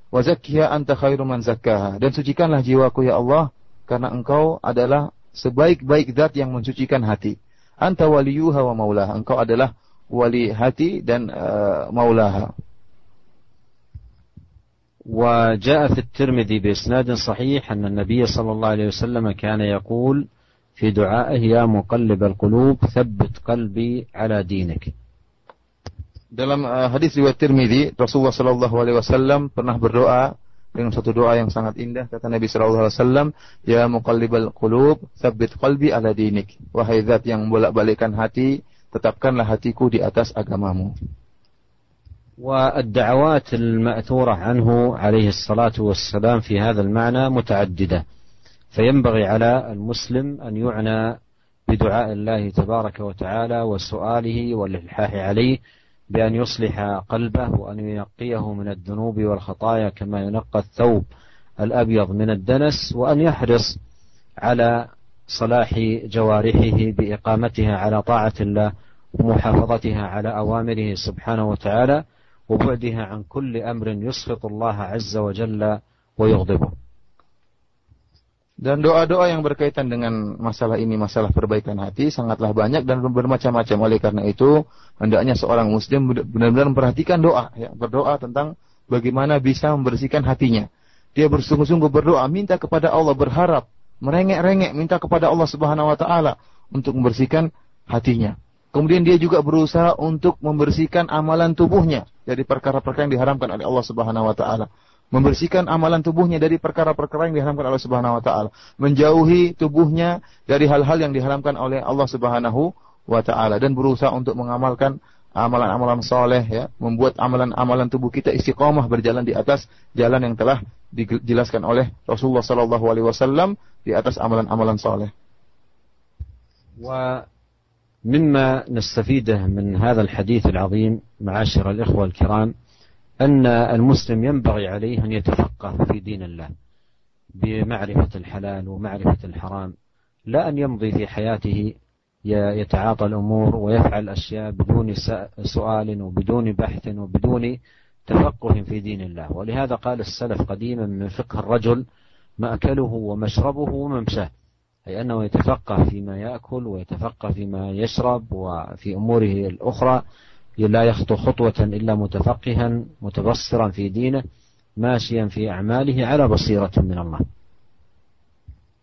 Wa zakkiha anta khairu man zakkaha. Dan sucikanlah jiwaku ya Allah karena engkau adalah sebaik-baik zat yang mensucikan hati. Anta waliyuha wa maulaha. Engkau adalah wali hati dan uh, maulaha. وجاء في الترمذي بإسناد صحيح أن النبي صلى الله عليه وسلم كان يقول في دعائه يا مقلب القلوب ثبت قلبي على دينك Dalam uh, hadis riwayat Tirmidzi, Rasulullah Shallallahu alaihi wasallam pernah berdoa dengan satu doa yang sangat indah kata Nabi Shallallahu alaihi wasallam, "Ya muqallibal qulub, tsabbit qalbi ala dinik." Wahai zat yang bolak-balikkan hati, tetapkanlah hatiku di atas agamamu. والدعوات المأثورة عنه عليه الصلاة والسلام في هذا المعنى متعددة. فينبغي على المسلم أن يعنى بدعاء الله تبارك وتعالى وسؤاله والإلحاح عليه بأن يصلح قلبه وأن ينقيه من الذنوب والخطايا كما ينقى الثوب الأبيض من الدنس وأن يحرص على صلاح جوارحه بإقامتها على طاعة الله ومحافظتها على أوامره سبحانه وتعالى وبعدها عن كل أمر يسخط الله عز وجل ويغضبه Dan doa-doa yang berkaitan dengan masalah ini, masalah perbaikan hati, sangatlah banyak dan bermacam-macam. Oleh karena itu, hendaknya seorang muslim benar-benar memperhatikan doa. Ya, berdoa tentang bagaimana bisa membersihkan hatinya. Dia bersungguh-sungguh berdoa, minta kepada Allah, berharap, merengek-rengek, minta kepada Allah subhanahu wa ta'ala untuk membersihkan hatinya. Kemudian dia juga berusaha untuk membersihkan amalan tubuhnya dari perkara-perkara yang diharamkan oleh Allah subhanahu wa ta'ala. Membersihkan amalan tubuhnya dari perkara-perkara yang diharamkan oleh Subhanahu wa taala, menjauhi tubuhnya dari hal-hal yang diharamkan oleh Allah Subhanahu wa taala. Dan berusaha untuk mengamalkan amalan-amalan soleh ya, membuat amalan-amalan tubuh kita istiqomah berjalan di atas jalan yang telah dijelaskan oleh Rasulullah sallallahu alaihi wasallam di atas amalan-amalan soleh. ومما نستفيده من هذا الحديث العظيم معاشر الإخوة الكرام أن المسلم ينبغي عليه أن يتفقه في دين الله بمعرفة الحلال ومعرفة الحرام لا أن يمضي في حياته يتعاطى الأمور ويفعل أشياء بدون سؤال وبدون بحث وبدون تفقه في دين الله. ولهذا قال السلف قديما من فقه الرجل مأكله ومشربه وممشاه أي أنه يتفقه فيما يأكل ويتفقه فيما يشرب وفي أموره الأخرى لا يخطو خطوة إلا متفقها متبصرا في دينه ماشيا في أعماله على بصيرة من الله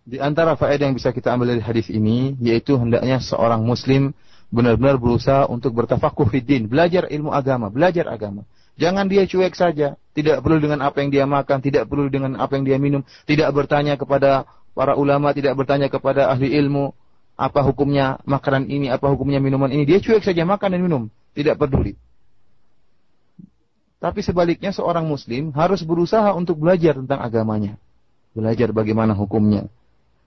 Di antara faedah yang bisa kita ambil dari hadis ini yaitu hendaknya seorang muslim benar-benar berusaha untuk bertafakuh fiddin, belajar ilmu agama, belajar agama. Jangan dia cuek saja, tidak perlu dengan apa yang dia makan, tidak perlu dengan apa yang dia minum, tidak bertanya kepada para ulama, tidak bertanya kepada ahli ilmu apa hukumnya makanan ini, apa hukumnya minuman ini. Dia cuek saja makan dan minum tidak peduli. Tapi sebaliknya seorang muslim harus berusaha untuk belajar tentang agamanya. Belajar bagaimana hukumnya.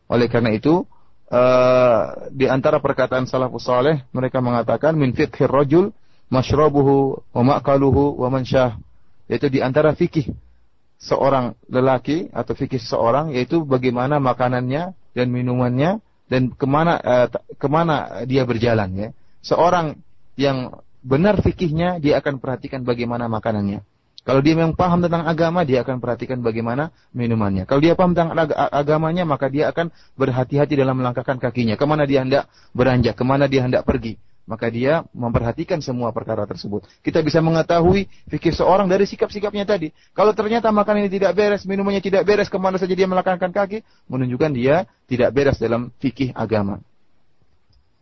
Oleh karena itu, uh, di antara perkataan salafus saleh mereka mengatakan min fiqhir rajul masyrabuhu wa ma'kaluhu wa mansyah. Yaitu di antara fikih seorang lelaki atau fikih seorang yaitu bagaimana makanannya dan minumannya dan ke mana uh, ke mana dia berjalan ya. Seorang yang benar fikihnya, dia akan perhatikan bagaimana makanannya. Kalau dia memang paham tentang agama, dia akan perhatikan bagaimana minumannya. Kalau dia paham tentang ag agamanya, maka dia akan berhati-hati dalam melangkahkan kakinya. Ke mana dia hendak beranjak, ke mana dia hendak pergi Maka dia memperhatikan semua perkara tersebut. Kita bisa mengetahui fikih seorang dari sikap-sikapnya tadi. Kalau ternyata makanan ini tidak beres, minumannya tidak beres, kemana saja dia melangkahkan kaki, menunjukkan dia tidak beres dalam fikih agama.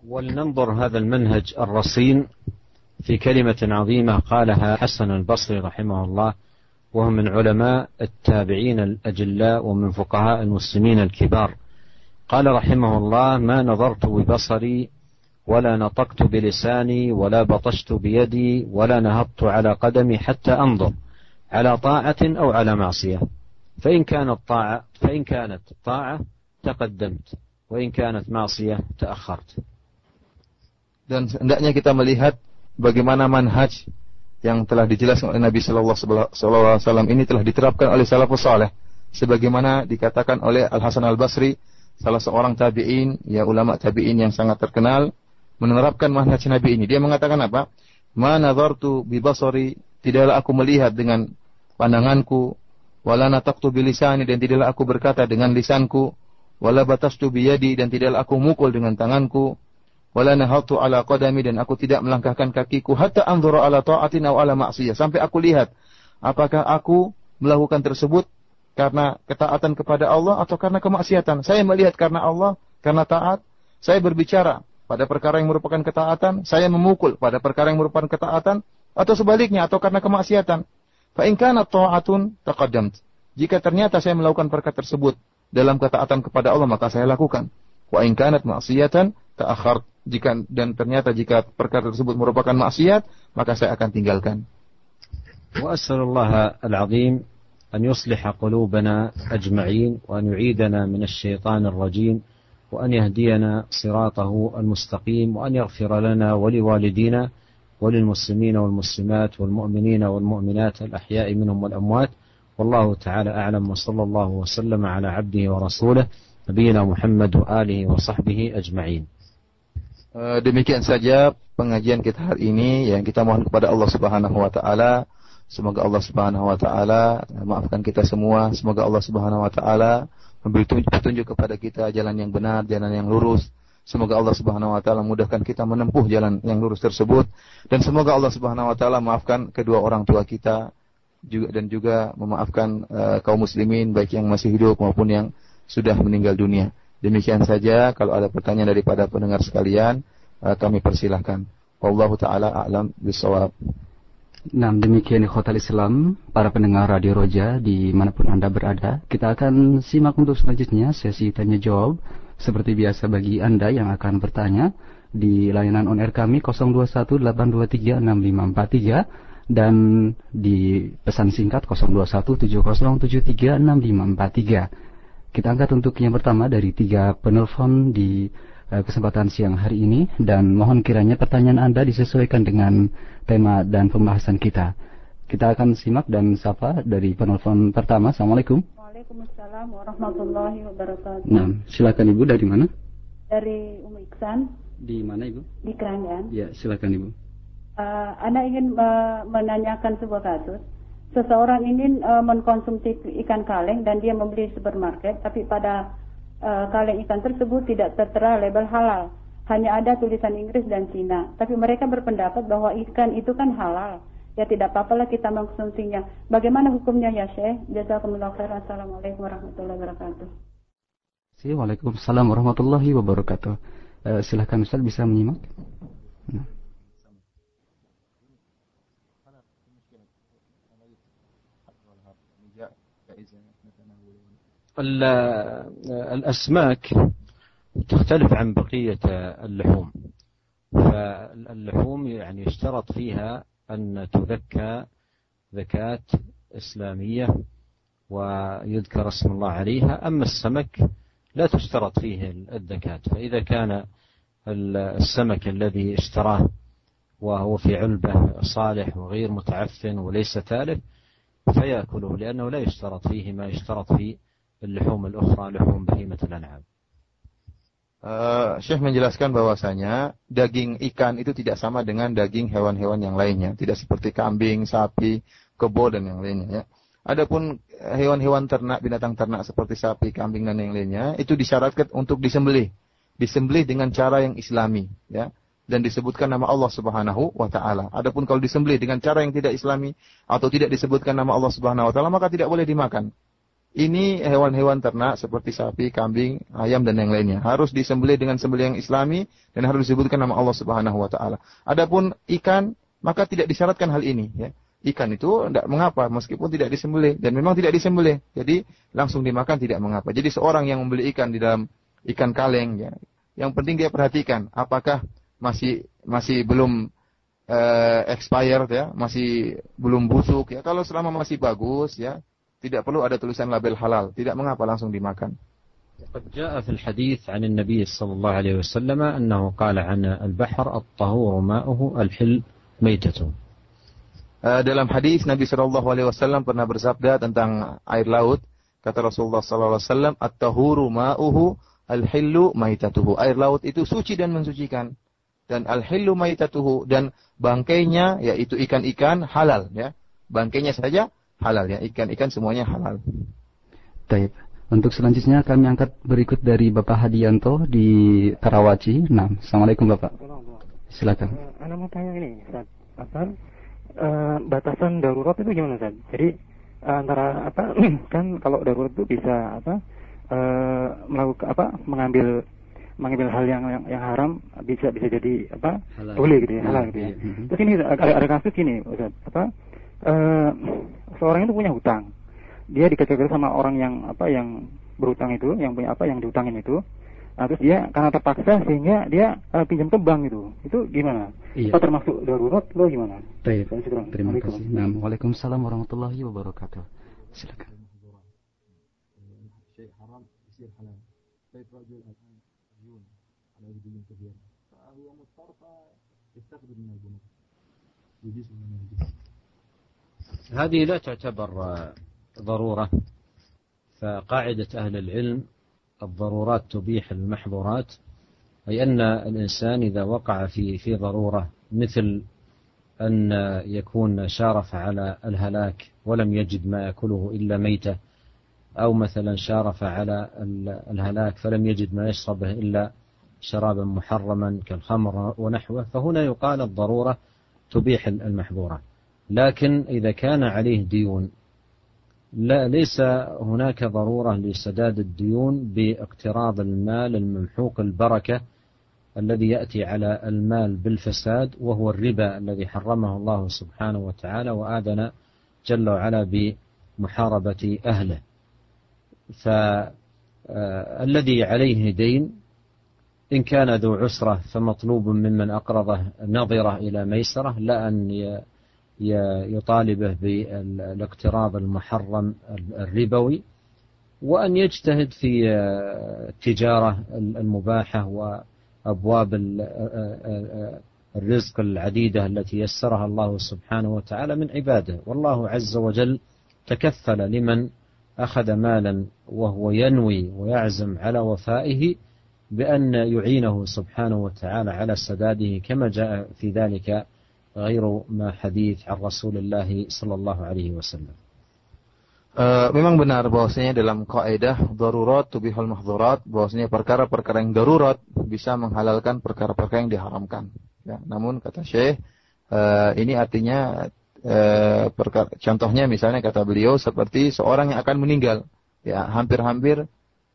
ولننظر هذا المنهج الرصين في كلمة عظيمة قالها حسن البصري رحمه الله وهو من علماء التابعين الأجلاء ومن فقهاء المسلمين الكبار قال رحمه الله ما نظرت ببصري ولا نطقت بلساني ولا بطشت بيدي ولا نهضت على قدمي حتى أنظر على طاعة أو على معصية فإن كانت طاعة فإن كانت طاعة تقدمت وإن كانت معصية تأخرت dan hendaknya kita melihat bagaimana manhaj yang telah dijelaskan oleh Nabi Shallallahu Alaihi Wasallam ini telah diterapkan oleh salafus saleh sebagaimana dikatakan oleh Al Hasan Al Basri salah seorang tabiin ya ulama tabiin yang sangat terkenal menerapkan manhaj Nabi ini. Dia mengatakan apa? Ma nazartu bi basari tidaklah aku melihat dengan pandanganku. Wala nataqtu bi lisani dan tidaklah aku berkata dengan lisanku. Wala batastu bi yadi dan tidaklah aku mukul dengan tanganku. Wala nahatu ala qadami dan aku tidak melangkahkan kakiku. Hatta anzura ala ta'atin aw ala maksiyah sampai aku lihat apakah aku melakukan tersebut karena ketaatan kepada Allah atau karena kemaksiatan. Saya melihat karena Allah, karena taat, saya berbicara pada perkara yang merupakan ketaatan, saya memukul pada perkara yang merupakan ketaatan atau sebaliknya atau karena kemaksiatan. Fa'inkana ta'atun taqadamt. Jika ternyata saya melakukan perkara tersebut dalam ketaatan kepada Allah maka saya lakukan. Wa in kanat ta'akhart. Jika dan ternyata jika perkara tersebut merupakan maksiat maka saya akan tinggalkan. Wa as'alullah al-'azim an yusliha qulubana ajma'in wa nu'idana min min asy-syaitanir rajim. وأن يهدينا صراطه المستقيم وأن يغفر لنا ولوالدينا وللمسلمين والمسلمات والمؤمنين والمؤمنات الأحياء منهم والأموات. والله تعالى أعلم وصلى الله وسلم على عبده ورسوله نبينا محمد وآله وصحبه أجمعين. Demikian saja pengajian kita hari ini yang kita mohon kepada Allah Subhanahu wa taala. Semoga Allah Subhanahu wa taala maafkan kita semua. Semoga Allah Subhanahu wa taala memberi petunjuk kepada kita jalan yang benar jalan yang lurus Semoga Allah Subhanahu wa taala mudahkan kita menempuh jalan yang lurus tersebut dan semoga Allah Subhanahu wa taala maafkan kedua orang tua kita juga dan juga memaafkan uh, kaum muslimin baik yang masih hidup maupun yang sudah meninggal dunia. Demikian saja kalau ada pertanyaan daripada pendengar sekalian uh, kami persilahkan. Wallahu taala a'lam bisawab. Nah, demikian Hotel Islam, para pendengar Radio Roja di mana pun Anda berada. Kita akan simak untuk selanjutnya sesi tanya jawab seperti biasa bagi Anda yang akan bertanya di layanan on air kami 0218236543 dan di pesan singkat 0217073543. Kita angkat untuk yang pertama dari tiga penelpon di kesempatan siang hari ini dan mohon kiranya pertanyaan Anda disesuaikan dengan tema dan pembahasan kita. Kita akan simak dan sapa dari penelpon pertama. Assalamualaikum. Waalaikumsalam warahmatullahi wabarakatuh. Nah, silakan Ibu dari mana? Dari Umi Iksan. Di mana Ibu? Di Keranggan. Ya, silakan Ibu. Uh, Anda ingin uh, menanyakan sebuah kasus. Seseorang ingin uh, mengkonsumsi ikan kaleng dan dia membeli di supermarket, tapi pada uh, kaleng ikan tersebut tidak tertera label halal. Hanya ada tulisan Inggris dan Cina. Tapi mereka berpendapat bahwa ikan itu kan halal ya tidak apa-apalah kita mengkonsumsinya. Bagaimana hukumnya ya Syekh? Jazakumullah khairan. Assalamualaikum warahmatullahi wabarakatuh. Waalaikumsalam warahmatullahi wabarakatuh. Uh, silahkan Ustaz bisa menyimak. Nah. الأسماك تختلف عن بقية اللحوم. فاللحوم يعني يشترط فيها أن تذكى زكاة إسلامية ويذكر اسم الله عليها. أما السمك لا تشترط فيه الزكاة فإذا كان السمك الذي اشتراه وهو في علبة صالح وغير متعفن وليس تالف فيأكله لأنه لا يشترط فيه ما يشترط في اللحوم الأخرى لحوم بهيمة الأنعام Uh, Syekh menjelaskan bahwasanya daging ikan itu tidak sama dengan daging hewan-hewan yang lainnya, tidak seperti kambing, sapi, kebo dan yang lainnya ya. Adapun hewan-hewan ternak, binatang ternak seperti sapi, kambing dan yang lainnya itu disyaratkan untuk disembelih. Disembelih dengan cara yang islami ya dan disebutkan nama Allah Subhanahu wa taala. Adapun kalau disembelih dengan cara yang tidak islami atau tidak disebutkan nama Allah Subhanahu wa taala maka tidak boleh dimakan. Ini hewan-hewan ternak seperti sapi, kambing, ayam dan yang lainnya harus disembelih dengan sembelih yang islami dan harus disebutkan nama Allah Subhanahu wa taala. Adapun ikan maka tidak disyaratkan hal ini ya. Ikan itu tidak mengapa meskipun tidak disembelih dan memang tidak disembelih. Jadi langsung dimakan tidak mengapa. Jadi seorang yang membeli ikan di dalam ikan kaleng ya, yang penting dia perhatikan apakah masih masih belum uh, expired ya, masih belum busuk ya. Kalau selama masih bagus ya, tidak perlu ada tulisan label halal, tidak mengapa langsung dimakan. قد جاء في الحديث عن النبي صلى الله عليه وسلم أنه قال عن البحر الطهور ماؤه الحل ميتته dalam hadis Nabi Shallallahu Alaihi Wasallam pernah bersabda tentang air laut kata Rasulullah Sallallahu Alaihi Wasallam at-tahuru ma'uhu al-hillu maitatuhu air laut itu suci dan mensucikan dan al-hillu maitatuhu dan bangkainya yaitu ikan-ikan halal ya bangkainya saja halal ya. Ikan-ikan semuanya halal. Baik. Untuk selanjutnya kami angkat berikut dari Bapak Hadianto di Karawaci. Nah, Assalamualaikum Bapak. Silakan. Uh, Anda mau tanya ini, Ustaz. Apa uh, batasan darurat itu gimana, Ustaz? Jadi uh, antara apa [clears throat] kan kalau darurat itu bisa apa uh, melakukan apa mengambil mengambil hal yang yang, yang haram bisa bisa jadi apa halal. boleh gitu ya halal gitu ya. Mm-hmm. Terus ini ada, ada kasus ini Ustaz, apa uh, seorang itu punya hutang. Dia dikejar sama orang yang apa yang berhutang itu, yang punya apa yang dihutangin itu. Nah, terus dia karena terpaksa sehingga dia uh, pinjam ke bank itu. Itu gimana? Iya. Apa termasuk darurat lo gimana? Baik. Terima kasih. Nah, Waalaikumsalam warahmatullahi wabarakatuh. Silakan. هذه لا تعتبر ضرورة فقاعدة أهل العلم الضرورات تبيح المحظورات أي أن الإنسان إذا وقع في في ضرورة مثل أن يكون شارف على الهلاك ولم يجد ما يأكله إلا ميتة أو مثلا شارف على الهلاك فلم يجد ما يشربه إلا شرابا محرما كالخمر ونحوه فهنا يقال الضرورة تبيح المحظورة. لكن إذا كان عليه ديون لا ليس هناك ضرورة لسداد الديون باقتراض المال الممحوق البركة الذي يأتي على المال بالفساد وهو الربا الذي حرمه الله سبحانه وتعالى وآذن جل وعلا بمحاربة أهله. فالذي عليه دين إن كان ذو عسرة فمطلوب ممن أقرضه نظرة إلى ميسرة لا أن يطالبه بالاقتراض المحرم الربوي وأن يجتهد في التجارة المباحة وأبواب الرزق العديدة التي يسرها الله سبحانه وتعالى من عباده. والله عز وجل تكفل لمن أخذ مالا وهو ينوي ويعزم على وفائه بأن يعينه سبحانه وتعالى على سداده كما جاء في ذلك غير ما حديث عن رسول الله صلى الله عليه وسلم Uh, memang benar bahwasanya dalam kaidah darurat tubihul mahdhurat bahwasanya perkara-perkara yang darurat bisa menghalalkan perkara-perkara yang diharamkan. Ya, namun kata Syekh uh, ini artinya uh, perkara, contohnya misalnya kata beliau seperti seorang yang akan meninggal ya hampir-hampir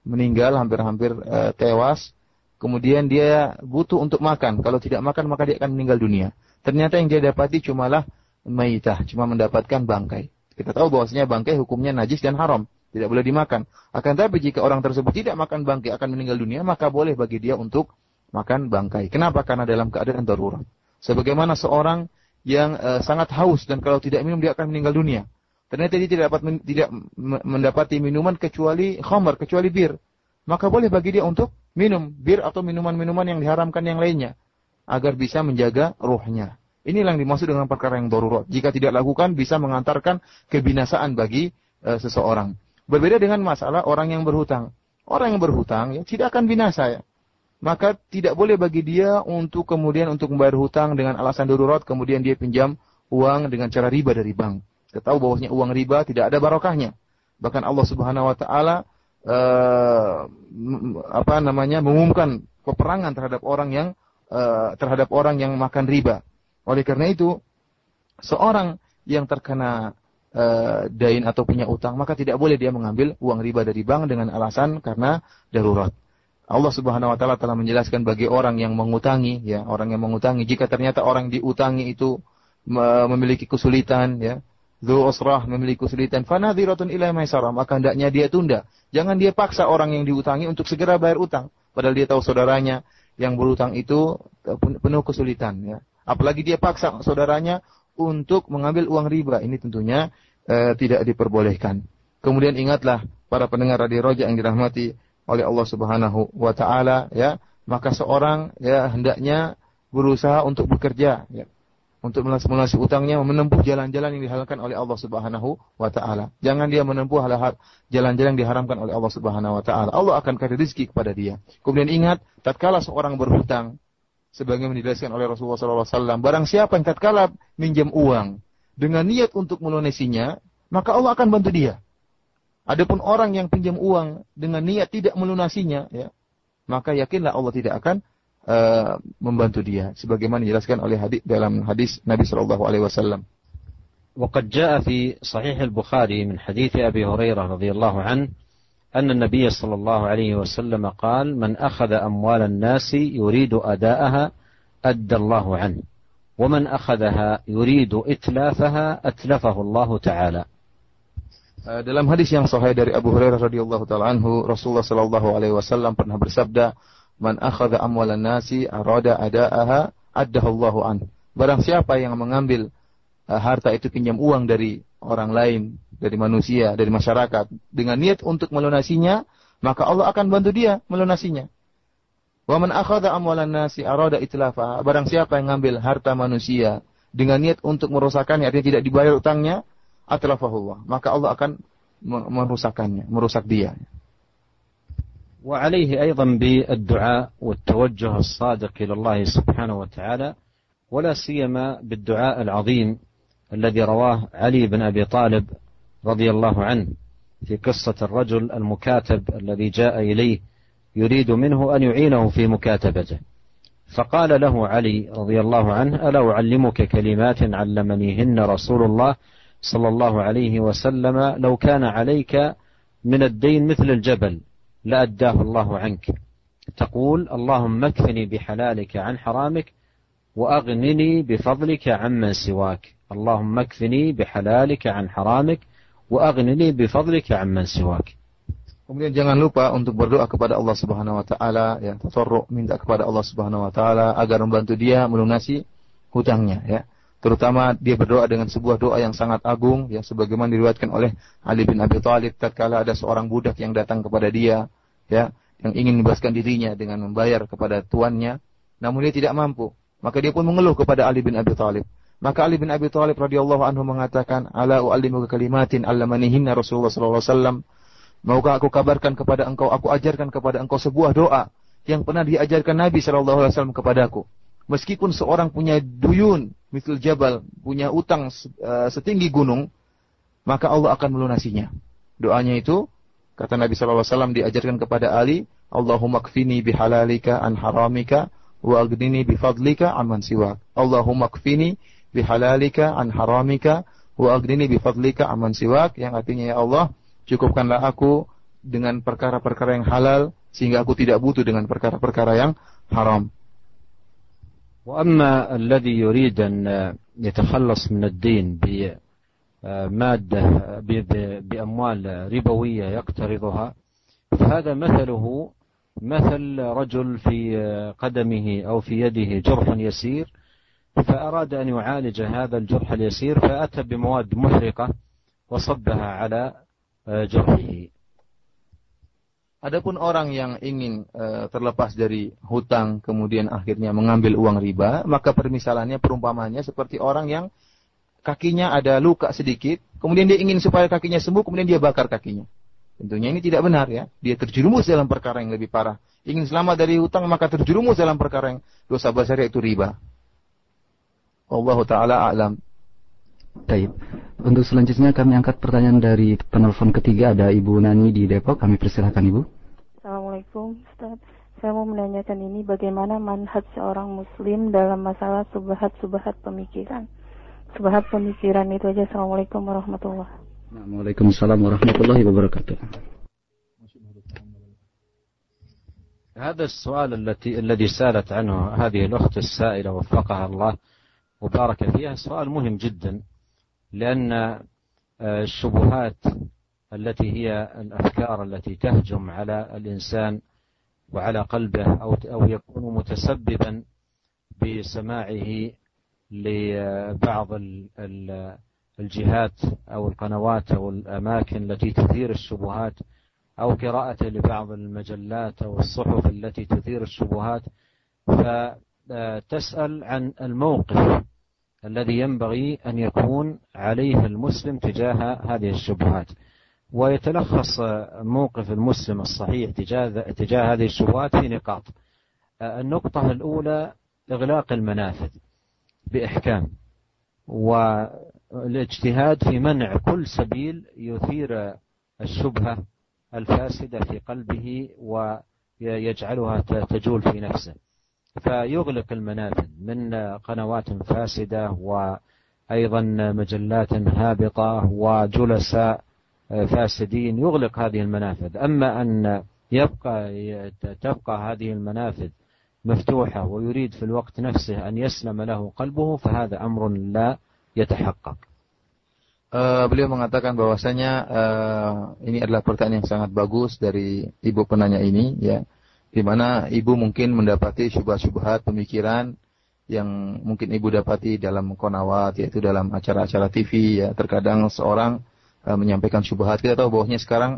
meninggal hampir-hampir uh, tewas kemudian dia butuh untuk makan kalau tidak makan maka dia akan meninggal dunia Ternyata yang dia dapati cumalah maitah, cuma mendapatkan bangkai. Kita tahu bahwasanya bangkai hukumnya najis dan haram, tidak boleh dimakan. Akan tapi jika orang tersebut tidak makan bangkai akan meninggal dunia, maka boleh bagi dia untuk makan bangkai. Kenapa? Karena dalam keadaan darurat. Sebagaimana seorang yang uh, sangat haus dan kalau tidak minum dia akan meninggal dunia. Ternyata dia tidak dapat tidak mendapati minuman kecuali khamar, kecuali bir. Maka boleh bagi dia untuk minum bir atau minuman-minuman yang diharamkan yang lainnya agar bisa menjaga ruhnya. Inilah yang dimaksud dengan perkara yang darurat. Jika tidak lakukan bisa mengantarkan kebinasaan bagi e, seseorang. Berbeda dengan masalah orang yang berhutang. Orang yang berhutang ya tidak akan binasa ya. Maka tidak boleh bagi dia untuk kemudian untuk membayar hutang dengan alasan darurat kemudian dia pinjam uang dengan cara riba dari bank. Kita tahu bahwasanya uang riba tidak ada barokahnya. Bahkan Allah Subhanahu wa taala uh, apa namanya mengumumkan peperangan terhadap orang yang Eh, terhadap orang yang makan riba. Oleh karena itu, seorang yang terkena uh, dain atau punya utang, maka tidak boleh dia mengambil uang riba dari bank dengan alasan karena darurat. Allah Subhanahu wa taala telah menjelaskan bagi orang yang mengutangi ya, orang yang mengutangi jika ternyata orang diutangi itu memiliki kesulitan ya, Dhu usrah memiliki kesulitan, fanadhiratun ila maisarah, maka hendaknya dia tunda. Jangan dia paksa orang yang diutangi untuk segera bayar utang, padahal dia tahu saudaranya yang berutang itu penuh kesulitan ya. Apalagi dia paksa saudaranya untuk mengambil uang riba. Ini tentunya e, tidak diperbolehkan. Kemudian ingatlah para pendengar radio Roja yang dirahmati oleh Allah Subhanahu wa taala ya, maka seorang ya hendaknya berusaha untuk bekerja ya untuk melunasi utangnya menempuh jalan-jalan yang dihalalkan oleh Allah Subhanahu wa taala. Jangan dia menempuh hal-hal jalan-jalan yang diharamkan oleh Allah Subhanahu wa taala. Allah akan kasih rezeki kepada dia. Kemudian ingat, tatkala seorang berhutang sebagaimana dijelaskan oleh Rasulullah SAW, barang siapa yang tatkala minjam uang dengan niat untuk melunasinya, maka Allah akan bantu dia. Adapun orang yang pinjam uang dengan niat tidak melunasinya, ya, maka yakinlah Allah tidak akan uh, membantu dia sebagaimana dijelaskan oleh hadis dalam hadis Nabi sallallahu alaihi wasallam. وقد جاء في صحيح البخاري من حديث ابي هريره رضي الله عنه ان النبي صلى الله عليه وسلم قال: من اخذ اموال الناس يريد اداءها ادى الله عنه، ومن اخذها يريد اتلافها اتلفه الله تعالى. Dalam hadis yang sahih dari Abu Hurairah radhiyallahu taala anhu, Rasulullah sallallahu alaihi wasallam pernah bersabda, Man akhadha amwalan nasi arada ada'aha addahallahu an. Barang siapa yang mengambil uh, harta itu pinjam uang dari orang lain, dari manusia, dari masyarakat dengan niat untuk melunasinya, maka Allah akan bantu dia melunasinya. Wa man akhadha amwalan nasi arada itlafa. Barang siapa yang mengambil harta manusia dengan niat untuk merusakkannya, artinya tidak dibayar utangnya, atlafahullah. Maka Allah akan merusakkannya, merusak dia. وعليه أيضا بالدعاء والتوجه الصادق إلى الله سبحانه وتعالى ولا سيما بالدعاء العظيم الذي رواه علي بن أبي طالب رضي الله عنه في قصة الرجل المكاتب الذي جاء إليه يريد منه أن يعينه في مكاتبته. فقال له علي رضي الله عنه ألا أعلمك كلمات علمنيهن رسول الله صلى الله عليه وسلم لو كان عليك من الدين مثل الجبل؟ لأداه الله عنك تقول اللهم اكفني بحلالك عن حرامك وأغنني بفضلك عمن سواك اللهم اكفني بحلالك عن حرامك وأغنني بفضلك عمن سواك Kemudian jangan lupa untuk berdoa kepada Allah Subhanahu wa taala ya, tadarru minta kepada Allah Subhanahu wa taala agar membantu dia melunasi hutangnya ya. Terutama dia berdoa dengan sebuah doa yang sangat agung ya sebagaimana diriwayatkan oleh Ali bin Abi Thalib tatkala ada seorang budak yang datang kepada dia ya yang ingin membebaskan dirinya dengan membayar kepada tuannya namun dia tidak mampu maka dia pun mengeluh kepada Ali bin Abi Thalib maka Ali bin Abi Thalib radhiyallahu anhu mengatakan ala uallimuka kalimatin allamanihinna Rasulullah sallallahu alaihi wasallam Maukah aku kabarkan kepada engkau, aku ajarkan kepada engkau sebuah doa yang pernah diajarkan Nabi Shallallahu Alaihi Wasallam kepadaku. Meskipun seorang punya duyun, misal jabal, punya utang uh, setinggi gunung, maka Allah akan melunasinya. Doanya itu, kata Nabi Wasallam diajarkan kepada Ali, Allahumma kfini bihalalika an haramika wa agdini bifadlika aman siwak. Allahumma kfini bihalalika an haramika wa agdini bifadlika aman siwak. Yang artinya ya Allah, cukupkanlah aku dengan perkara-perkara yang halal sehingga aku tidak butuh dengan perkara-perkara yang haram. وأما الذي يريد أن يتخلص من الدين بمادة بأموال ربوية يقترضها فهذا مثله مثل رجل في قدمه أو في يده جرح يسير فأراد أن يعالج هذا الجرح اليسير فأتى بمواد محرقة وصبها على jurhihi. Adapun orang yang ingin uh, terlepas dari hutang kemudian akhirnya mengambil uang riba, maka permisalannya perumpamannya seperti orang yang kakinya ada luka sedikit, kemudian dia ingin supaya kakinya sembuh, kemudian dia bakar kakinya. Tentunya ini tidak benar ya. Dia terjerumus dalam perkara yang lebih parah. Ingin selamat dari hutang maka terjerumus dalam perkara yang dosa besar yaitu riba. Allah taala alam. Baik. Untuk selanjutnya kami angkat pertanyaan dari penelpon ketiga ada Ibu Nani di Depok. Kami persilahkan Ibu. Assalamualaikum Ustaz. Saya mau menanyakan ini bagaimana manhaj seorang muslim dalam masalah subhat-subhat pemikiran. Subhat pemikiran itu aja. Assalamualaikum warahmatullahi wabarakatuh. Waalaikumsalam warahmatullahi wabarakatuh. هذا السؤال التي الذي سالت عنه هذه الأخت السائلة وفقها الله وبارك فيها سؤال مهم جدا لأن آه، الشبهات التي هي الأفكار التي تهجم على الإنسان وعلى قلبه أو أو يكون متسببا بسماعه لبعض الجهات أو القنوات أو الأماكن التي تثير الشبهات أو قراءته لبعض المجلات أو الصحف التي تثير الشبهات فتسأل عن الموقف الذي ينبغي أن يكون عليه المسلم تجاه هذه الشبهات. ويتلخص موقف المسلم الصحيح تجاه, تجاه هذه الشبهات في نقاط. النقطة الأولى إغلاق المنافذ بإحكام والاجتهاد في منع كل سبيل يثير الشبهة الفاسدة في قلبه ويجعلها تجول في نفسه. فيغلق المنافذ من قنوات فاسدة وأيضا مجلات هابطة وجلساء فاسدين. يغلق هذه المنافذ. أما أن يبقى تبقى هذه المنافذ مفتوحة ويريد في الوقت نفسه أن يسلم له قلبه فهذا أمر لا يتحقق. Uh, beliau mengatakan bahwasanya uh, ini adalah pertanyaan yang sangat bagus dari ibu penanya ini ya. Di mana ibu mungkin mendapati syubhat-syubhat pemikiran yang mungkin ibu dapati dalam konawat yaitu dalam acara-acara TV ya. Terkadang seorang uh, menyampaikan syubhat. Kita tahu bahwasanya sekarang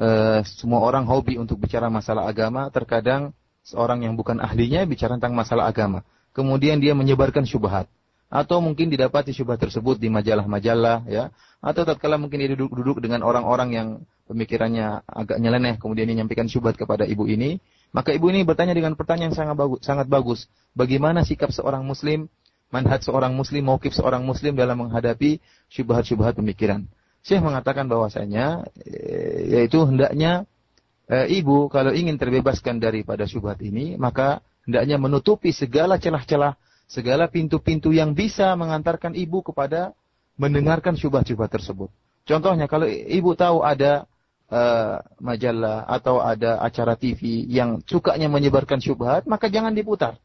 uh, semua orang hobi untuk bicara masalah agama. Terkadang seorang yang bukan ahlinya bicara tentang masalah agama. Kemudian dia menyebarkan syubhat. Atau mungkin didapati syubhat tersebut di majalah-majalah ya. Atau tatkala mungkin dia duduk-duduk dengan orang-orang yang pemikirannya agak nyeleneh kemudian dia menyampaikan syubhat kepada ibu ini maka ibu ini bertanya dengan pertanyaan sangat bagus, sangat bagus bagaimana sikap seorang muslim manhaj seorang muslim maukif seorang muslim dalam menghadapi syubhat-syubhat pemikiran Syekh mengatakan bahwasanya eh, yaitu hendaknya e, ibu kalau ingin terbebaskan daripada syubhat ini maka hendaknya menutupi segala celah-celah, segala pintu-pintu yang bisa mengantarkan ibu kepada mendengarkan syubhat-syubhat tersebut. Contohnya kalau ibu tahu ada e, majalah atau ada acara TV yang sukanya menyebarkan syubhat, maka jangan diputar.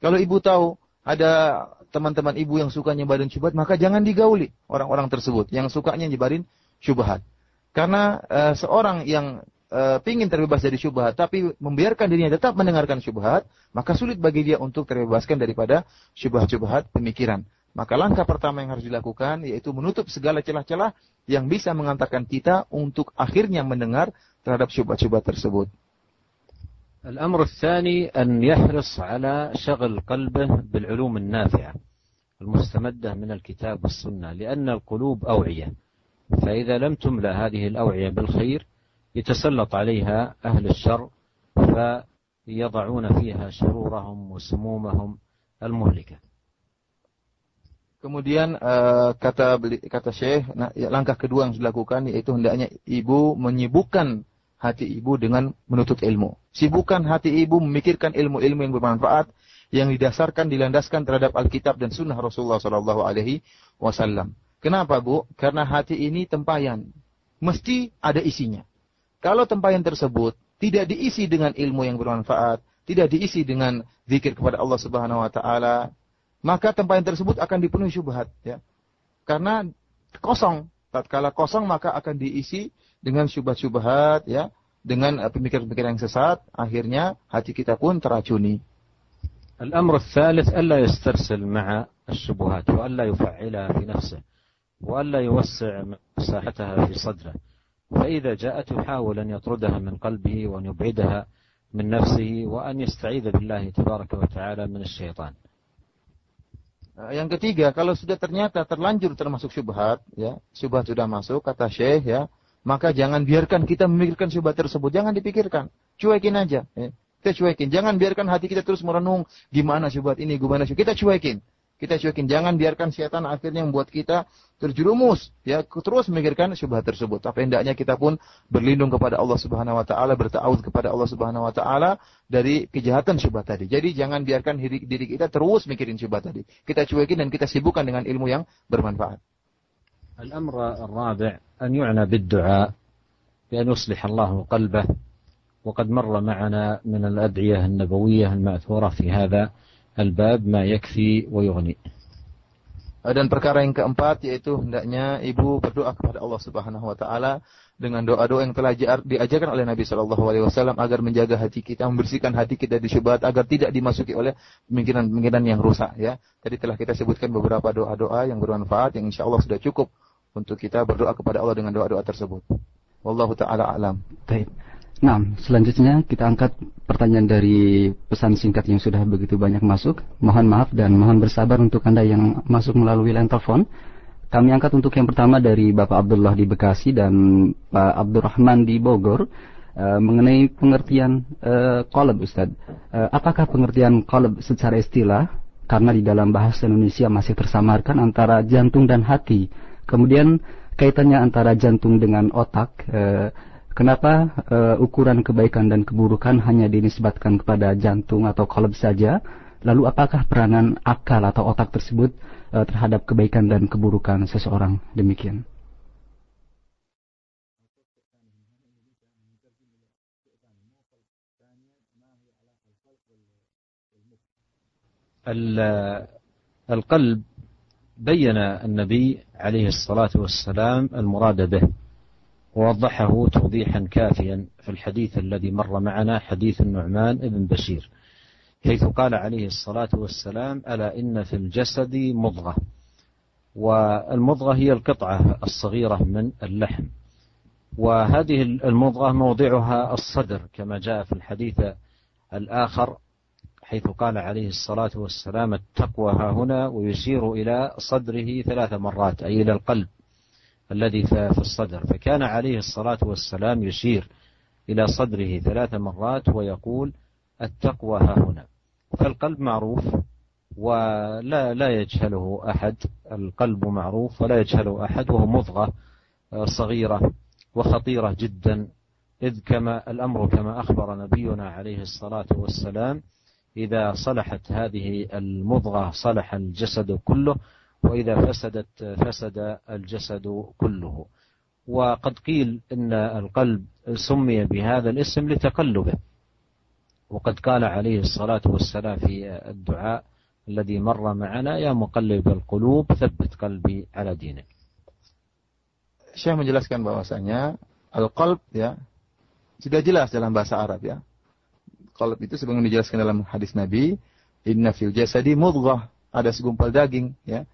Kalau ibu tahu ada teman-teman ibu yang suka nyebarin syubhat, maka jangan digauli orang-orang tersebut yang sukanya nyebarin syubhat. Karena uh, seorang yang uh, pingin terbebas dari syubhat, tapi membiarkan dirinya tetap mendengarkan syubhat, maka sulit bagi dia untuk terbebaskan daripada syubhat-syubhat pemikiran. Maka langkah pertama yang harus dilakukan yaitu menutup segala celah-celah yang bisa mengantarkan kita untuk akhirnya mendengar terhadap syubhat-syubhat tersebut. الأمر الثاني أن يحرص على شغل قلبه بالعلوم النافعة المستمدة من الكتاب والسنة لأن القلوب أوعية فإذا لم تملأ هذه الأوعية بالخير يتسلط عليها أهل الشر فيضعون فيها شرورهم وسمومهم المهلكة Kemudian uh, kata kata Syekh, nah, langkah kedua yang dilakukan yaitu hendaknya ibu menyibukkan hati ibu dengan menuntut ilmu. Sibukkan hati ibu memikirkan ilmu-ilmu yang bermanfaat yang didasarkan dilandaskan terhadap Alkitab dan Sunnah Rasulullah Sallallahu Alaihi Wasallam. Kenapa bu? Karena hati ini tempayan, mesti ada isinya. Kalau tempayan tersebut tidak diisi dengan ilmu yang bermanfaat, tidak diisi dengan zikir kepada Allah Subhanahu Wa Taala, maka tempayan tersebut akan dipenuhi syubhat. Ya. Karena kosong. Tatkala kosong maka akan diisi dengan syubhat-syubhat ya, dengan eh, pemikiran-pemikiran yang sesat, akhirnya hati kita pun teracuni. الأمر الثالث ألا يسترسل مع الشبهات وألا يفعلها في نفسه وألا يوسع مساحتها في صدره فإذا جاءت يحاول أن يطردها من قلبه وأن يبعدها من نفسه وأن يستعيذ بالله تبارك وتعالى من الشيطان yang ketiga, kalau sudah ternyata terlanjur termasuk syubhat, ya, syubhat sudah masuk, kata Syekh, ya, maka jangan biarkan kita memikirkan syubhat tersebut. Jangan dipikirkan. Cuekin aja. Ya. Kita cuekin. Jangan biarkan hati kita terus merenung. Gimana syubhat ini, gimana syubhat. Kita cuekin. Kita cuekin. Jangan biarkan setan akhirnya membuat kita terjerumus. Ya, terus memikirkan syubhat tersebut. Tapi hendaknya kita pun berlindung kepada Allah Subhanahu Wa Taala, bertaawud kepada Allah Subhanahu Wa Taala dari kejahatan syubhat tadi. Jadi jangan biarkan diri, diri kita terus mikirin syubhat tadi. Kita cuekin dan kita sibukkan dengan ilmu yang bermanfaat. الأمر الرابع أن يعنى بالدعاء بأن يصلح الله قلبه وقد مر معنا من الأدعية النبوية المأثورة في هذا الباب ما يكفي ويغني dan perkara yang keempat yaitu hendaknya ibu berdoa kepada Allah Subhanahu wa taala dengan doa-doa yang telah diajarkan oleh Nabi Shallallahu alaihi wasallam agar menjaga hati kita, membersihkan hati kita dari syubhat agar tidak dimasuki oleh pemikiran-pemikiran yang rusak ya. Tadi telah kita sebutkan beberapa doa-doa yang bermanfaat yang insya Allah sudah cukup untuk kita berdoa kepada Allah dengan doa-doa tersebut. Wallahu taala alam. Baik. Nah, selanjutnya kita angkat pertanyaan dari pesan singkat yang sudah begitu banyak masuk. Mohon maaf dan mohon bersabar untuk Anda yang masuk melalui line telepon. Kami angkat untuk yang pertama dari Bapak Abdullah di Bekasi dan Pak Abdurrahman di Bogor uh, mengenai pengertian uh, kolab Ustaz. Uh, apakah pengertian kolab secara istilah karena di dalam bahasa Indonesia masih tersamarkan antara jantung dan hati Kemudian kaitannya antara jantung dengan otak. Eh, kenapa eh, ukuran kebaikan dan keburukan hanya dinisbatkan kepada jantung atau kolab saja? Lalu apakah peranan akal atau otak tersebut eh, terhadap kebaikan dan keburukan seseorang? Demikian. القلب بين النبي عليه الصلاة والسلام المراد به ووضحه توضيحا كافيا في الحديث الذي مر معنا حديث النعمان بن بشير حيث قال عليه الصلاة والسلام ألا إن في الجسد مضغة. والمضغة هي القطعة الصغيرة من اللحم. وهذه المضغة موضعها الصدر كما جاء في الحديث الآخر حيث قال عليه الصلاة والسلام التقوى ها هنا ويشير إلى صدره ثلاث مرات أي إلى القلب. الذي في الصدر. فكان عليه الصلاة والسلام يشير إلى صدره ثلاث مرات ويقول التقوى ها هنا. فالقلب معروف ولا لا يجهله أحد. القلب معروف ولا يجهله أحد. وهو مضغة صغيرة وخطيرة جدا. إذ كما الأمر كما أخبر نبينا عليه الصلاة والسلام إذا صلحت هذه المضغة صلح الجسد كله وإذا فسدت فسد الجسد كله وقد قيل إن القلب سمي بهذا الاسم لتقلبه وقد قال عليه الصلاة والسلام في الدعاء الذي مر معنا يا مقلب القلوب ثبت قلبي على دينك Syekh menjelaskan bahwasanya al-qalb ya sudah jelas dalam bahasa Arab ya. Qalb itu sebagaimana dijelaskan dalam hadis Nabi, inna fil jasadi mudghah, ada segumpal daging ya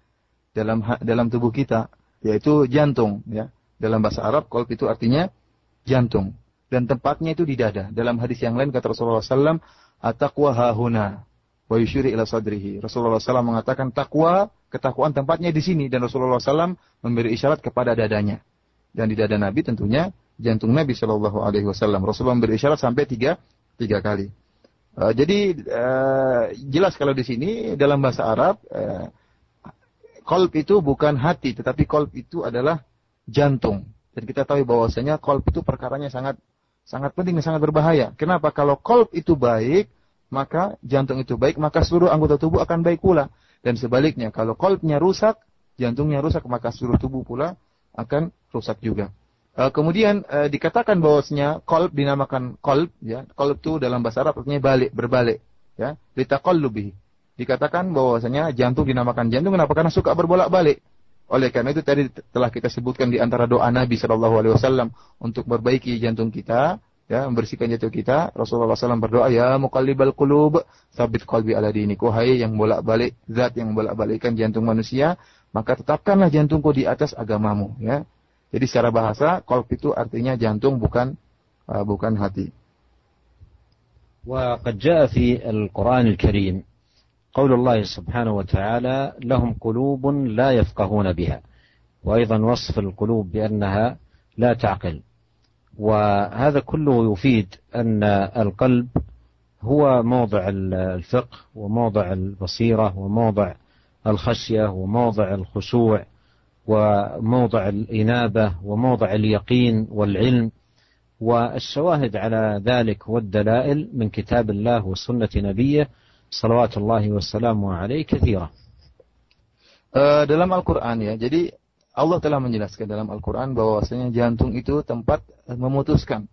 dalam dalam tubuh kita yaitu jantung ya. Dalam bahasa Arab qalb itu artinya jantung dan tempatnya itu di dada. Dalam hadis yang lain kata Rasulullah SAW, ataqwa hahuna wa yushiri ila sadrihi. Rasulullah SAW mengatakan takwa, ketakwaan tempatnya di sini dan Rasulullah SAW memberi isyarat kepada dadanya. Dan di dada Nabi tentunya jantung Nabi Shallallahu Alaihi Wasallam. Rasulullah memberi isyarat sampai tiga tiga kali. Uh, jadi uh, jelas kalau di sini dalam bahasa Arab uh, kolb itu bukan hati, tetapi kolb itu adalah jantung. Dan kita tahu bahwasanya kolb itu perkaranya sangat sangat penting dan sangat berbahaya. Kenapa? Kalau kolb itu baik, maka jantung itu baik, maka seluruh anggota tubuh akan baik pula. Dan sebaliknya, kalau kolbnya rusak, jantungnya rusak, maka seluruh tubuh pula akan rusak juga. Uh, kemudian uh, dikatakan bahwasanya kolb dinamakan kolb, ya. Kolb itu dalam bahasa Arab artinya balik, berbalik, ya. Litaqallubihi Dikatakan bahwasanya jantung dinamakan jantung kenapa? Karena suka berbolak-balik. Oleh karena itu tadi telah kita sebutkan di antara doa Nabi Shallallahu Alaihi Wasallam untuk perbaiki jantung kita, ya membersihkan jantung kita. Rasulullah SAW berdoa ya mukallibal qulub sabit qalbi ala dinik. Wahai yang bolak-balik zat yang bolak-balikkan jantung manusia, maka tetapkanlah jantungku di atas agamamu. Ya. Jadi secara bahasa qalb itu artinya jantung bukan uh, bukan hati. وقد جاء في القرآن الكريم قول الله سبحانه وتعالى لهم قلوب لا يفقهون بها. وأيضا وصف القلوب بأنها لا تعقل. وهذا كله يفيد أن القلب هو موضع الفقه وموضع البصيرة وموضع الخشية وموضع الخشوع وموضع الإنابة وموضع اليقين والعلم. والشواهد على ذلك والدلائل من كتاب الله وسنة نبيه salawatullahi wassalamu alaihi kathira. Uh, dalam Al-Quran ya, jadi Allah telah menjelaskan dalam Al-Quran bahwasanya jantung itu tempat memutuskan.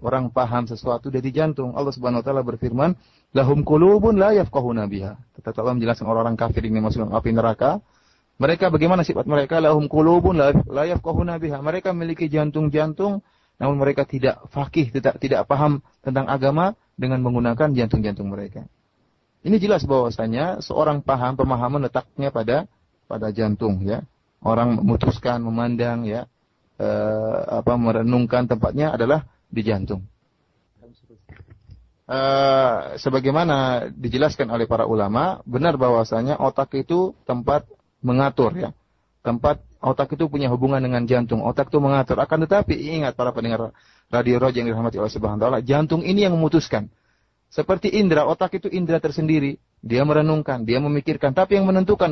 Orang paham sesuatu dari jantung. Allah Subhanahu wa taala berfirman, "Lahum qulubun la yafqahuna biha." Tetapi Allah menjelaskan orang-orang kafir ini masuk api neraka. Mereka bagaimana sifat mereka? Lahum qulubun la yafqahuna biha. Mereka memiliki jantung-jantung namun mereka tidak fakih, tidak tidak paham tentang agama dengan menggunakan jantung-jantung mereka. Ini jelas bahwasanya seorang paham pemahaman letaknya pada pada jantung ya. Orang memutuskan memandang ya e, apa merenungkan tempatnya adalah di jantung. E, sebagaimana dijelaskan oleh para ulama, benar bahwasanya otak itu tempat mengatur ya. Tempat otak itu punya hubungan dengan jantung. Otak itu mengatur. Akan tetapi ingat para pendengar radio roja yang dirahmati Allah Subhanahu wa taala, jantung ini yang memutuskan seperti indera, otak itu indera tersendiri. Dia merenungkan, dia memikirkan. Tapi yang menentukan,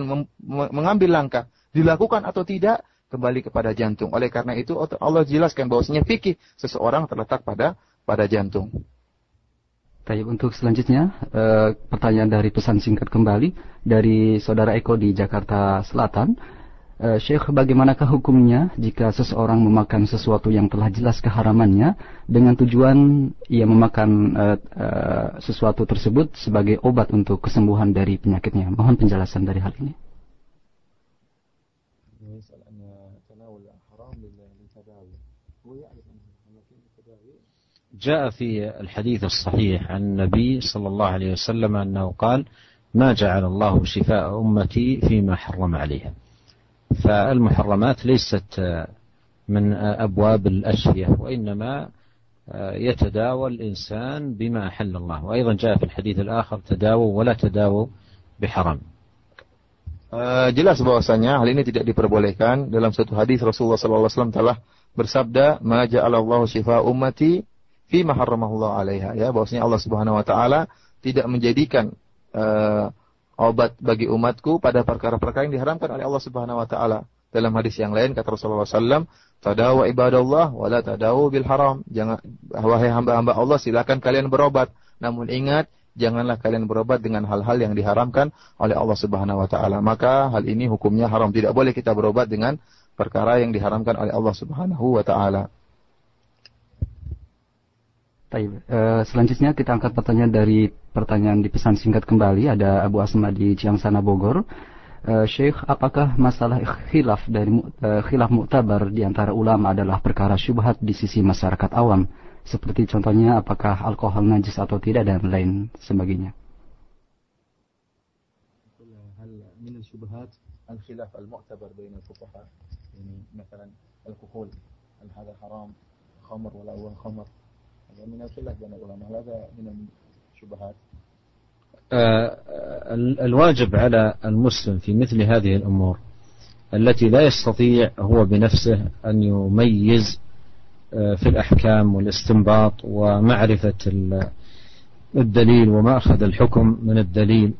mengambil langkah, dilakukan atau tidak, kembali kepada jantung. Oleh karena itu Allah jelaskan bahwasanya fikih seseorang terletak pada pada jantung. Baik, untuk selanjutnya eh, pertanyaan dari pesan singkat kembali dari saudara Eko di Jakarta Selatan. Uh, Syekh, bagaimanakah hukumnya jika seseorang memakan sesuatu yang telah jelas keharamannya dengan tujuan ia memakan uh, uh, sesuatu tersebut sebagai obat untuk kesembuhan dari penyakitnya? Mohon penjelasan dari hal ini. جاء في الحديث الصحيح عن النبي صلى الله عليه وسلم أنه قال ما جعل الله شفاء أمتي فيما حرم عليها فالمحرمات ليست من أبواب الأشفية وإنما يتداوى الإنسان بما أحل الله وأيضا جاء في الحديث الآخر تداووا ولا تداووا بحرام Uh, jelas bahwasanya hal ini tidak diperbolehkan dalam satu hadis Rasulullah SAW telah bersabda ma ja'alallahu syifa ummati fi ma harramallahu alaiha ya bahwasanya Allah Subhanahu wa taala tidak menjadikan uh, obat bagi umatku pada perkara-perkara yang diharamkan oleh Allah Subhanahu wa taala dalam hadis yang lain kata Rasulullah SAW tadawu ibadallah wala tadawu bil haram jangan wahai hamba-hamba Allah silakan kalian berobat namun ingat janganlah kalian berobat dengan hal-hal yang diharamkan oleh Allah Subhanahu wa taala. Maka hal ini hukumnya haram. Tidak boleh kita berobat dengan perkara yang diharamkan oleh Allah Subhanahu wa taala. Baik, uh, selanjutnya kita angkat pertanyaan dari pertanyaan di pesan singkat kembali ada Abu Asma di Ciangsana Bogor. Uh, Syekh, apakah masalah khilaf dari uh, khilaf muktabar di antara ulama adalah perkara syubhat di sisi masyarakat awam? seperti contohnya apakah alkohol najis atau tidak dan lain sebagainya. من الشبهات الخلاف المعتبر بين الفقهاء يعني مثلا الكحول هل هذا حرام خمر ولا هو خمر هذا من الخلاف بين العلماء هذا من الشبهات. الواجب على المسلم في مثل هذه الأمور التي لا يستطيع هو بنفسه أن يميز في الأحكام والاستنباط ومعرفة الدليل وما أخذ الحكم من الدليل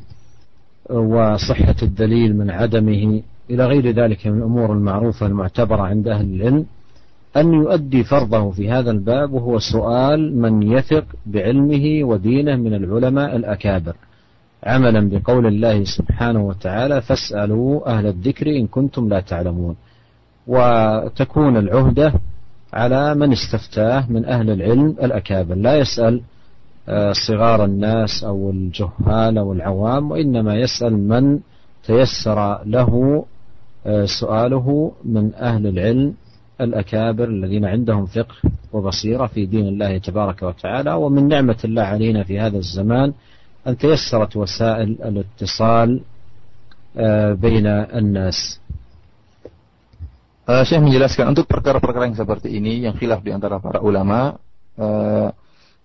وصحة الدليل من عدمه إلى غير ذلك من الأمور المعروفة المعتبرة عند أهل العلم. أن يؤدي فرضه في هذا الباب وهو سؤال من يثق بعلمه ودينه من العلماء الأكابر. عملا بقول الله سبحانه وتعالى فاسألوا أهل الذكر إن كنتم لا تعلمون. وتكون العهدة على من استفتاه من أهل العلم الأكابر. لا يسأل صغار الناس أو الجهال أو العوام وإنما يسأل من تيسر له سؤاله من أهل العلم الأكابر الذين عندهم فقه وبصيرة في دين الله تبارك وتعالى ومن نعمة الله علينا في هذا الزمان أن تيسرت وسائل الاتصال بين الناس Uh, Syekh menjelaskan untuk perkara-perkara yang seperti ini yang khilaf di antara para ulama uh,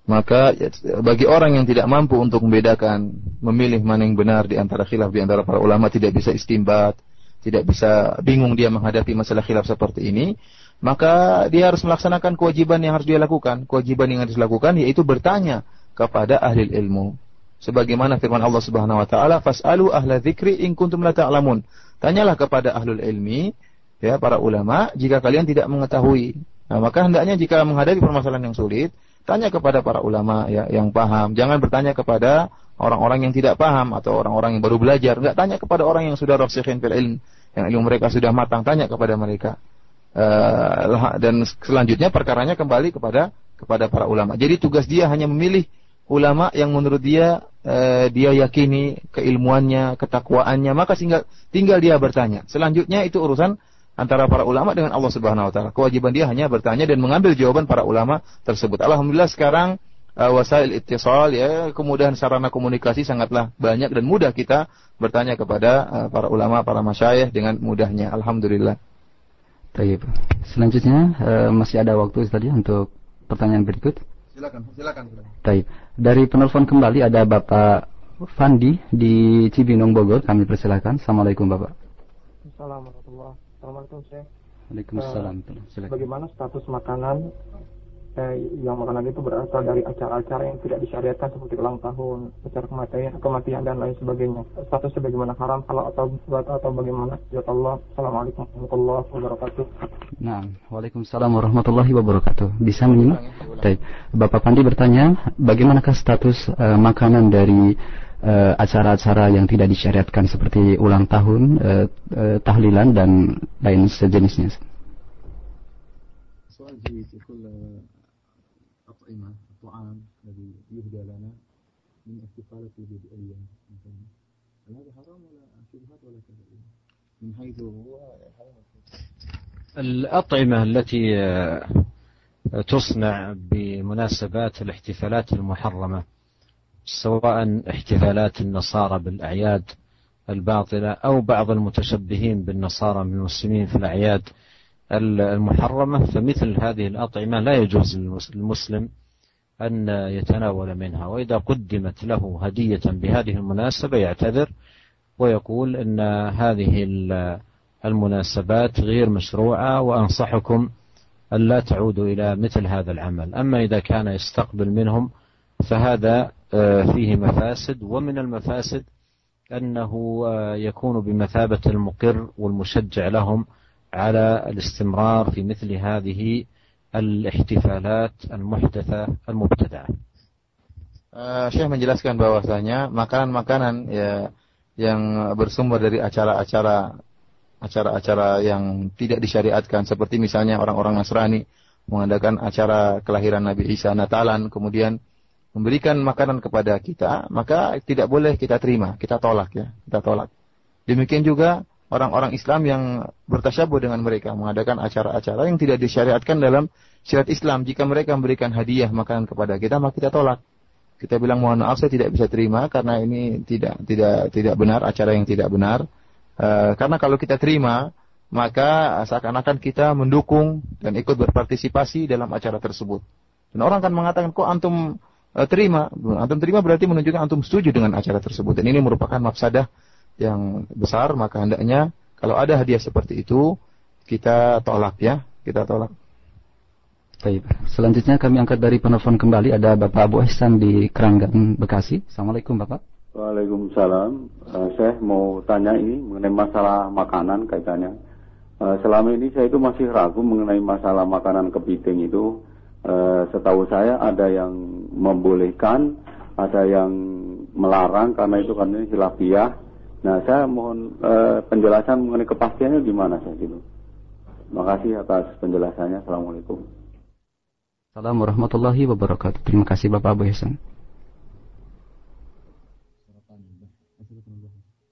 maka ya, bagi orang yang tidak mampu untuk membedakan memilih mana yang benar di antara khilaf di antara para ulama tidak bisa istimbat, tidak bisa bingung dia menghadapi masalah khilaf seperti ini, maka dia harus melaksanakan kewajiban yang harus dia lakukan. Kewajiban yang harus dilakukan yaitu bertanya kepada ahli ilmu. Sebagaimana firman Allah Subhanahu wa taala, "Fas'alu ahla dzikri in kuntum la ta'lamun." Tanyalah kepada ahlul ilmi ya para ulama jika kalian tidak mengetahui. Nah, maka hendaknya jika menghadapi permasalahan yang sulit, tanya kepada para ulama ya yang paham. Jangan bertanya kepada orang-orang yang tidak paham atau orang-orang yang baru belajar. Enggak tanya kepada orang yang sudah rasikhin fil ilm, yang ilmu mereka sudah matang, tanya kepada mereka. Uh, dan selanjutnya perkaranya kembali kepada kepada para ulama. Jadi tugas dia hanya memilih ulama yang menurut dia uh, dia yakini keilmuannya, ketakwaannya, maka tinggal tinggal dia bertanya. Selanjutnya itu urusan antara para ulama dengan Allah Subhanahu wa taala. Kewajiban dia hanya bertanya dan mengambil jawaban para ulama tersebut. Alhamdulillah sekarang uh, wasail ittisal ya, kemudahan sarana komunikasi sangatlah banyak dan mudah kita bertanya kepada uh, para ulama, para masyayikh dengan mudahnya. Alhamdulillah. Baik. Selanjutnya uh, masih ada waktu tadi untuk pertanyaan berikut. Silakan, silakan. Baik. Dari penelpon kembali ada Bapak Fandi di Cibinong Bogor. Kami persilakan. Assalamualaikum Bapak. Assalamualaikum Assalamualaikum Syekh. Waalaikumsalam. Uh, bagaimana status makanan eh, yang makanan itu berasal dari acara-acara yang tidak disyariatkan seperti ulang tahun, acara kematian, kematian dan lain sebagainya. Statusnya bagaimana haram halal atau buat atau bagaimana? Ya Allah. Assalamualaikum warahmatullahi wabarakatuh. Nah, Waalaikumsalam warahmatullahi wabarakatuh. Bisa menyimak? Baik. Bapak Pandi bertanya, bagaimanakah status uh, makanan dari Eh, acara-acara uh, yang tidak disyariatkan seperti ulang tahun, uh, uh, tahlilan dan lain sejenisnya. الأطعمة التي تصنع بمناسبات الاحتفالات المحرمة سواء احتفالات النصارى بالأعياد الباطلة أو بعض المتشبهين بالنصارى من المسلمين في الأعياد المحرمة فمثل هذه الأطعمة لا يجوز للمسلم أن يتناول منها وإذا قدمت له هدية بهذه المناسبة يعتذر ويقول أن هذه المناسبات غير مشروعة وأنصحكم ألا تعودوا إلى مثل هذا العمل. أما إذا كان يستقبل منهم فهذا آه، فيه مفاسد ومن المفاسد أنه آه، يكون بمثابة المقر والمشجع لهم على الاستمرار في مثل هذه الاحتفالات المحدثة المبتدعة. Uh, Syekh menjelaskan bahwasanya makanan-makanan ya yang bersumber dari acara-acara acara-acara yang tidak disyariatkan seperti misalnya orang-orang Nasrani mengadakan acara kelahiran Nabi Isa Natalan kemudian memberikan makanan kepada kita maka tidak boleh kita terima kita tolak ya kita tolak demikian juga orang-orang Islam yang bertasyabuh dengan mereka mengadakan acara-acara yang tidak disyariatkan dalam syariat Islam. Jika mereka memberikan hadiah makanan kepada kita maka kita tolak. Kita bilang mohon maaf saya tidak bisa terima karena ini tidak tidak tidak benar acara yang tidak benar. E, karena kalau kita terima maka seakan-akan kita mendukung dan ikut berpartisipasi dalam acara tersebut. Dan orang akan mengatakan kok antum e, terima? Antum terima berarti menunjukkan antum setuju dengan acara tersebut. Dan ini merupakan mafsadah yang besar maka hendaknya kalau ada hadiah seperti itu kita tolak ya kita tolak Baik. Selanjutnya kami angkat dari penelpon kembali ada Bapak Abu Ihsan di Keranggan Bekasi. Assalamualaikum Bapak. Waalaikumsalam. Uh, saya mau tanya ini mengenai masalah makanan kaitannya. Uh, selama ini saya itu masih ragu mengenai masalah makanan kepiting itu. Uh, setahu saya ada yang membolehkan, ada yang melarang karena itu kan ini hilafiah. Nah, saya mohon uh, penjelasan mengenai kepastiannya gimana saya gitu. Terima kasih atas penjelasannya. Assalamualaikum. Assalamualaikum warahmatullahi wabarakatuh. Terima kasih Bapak Abu Hasan.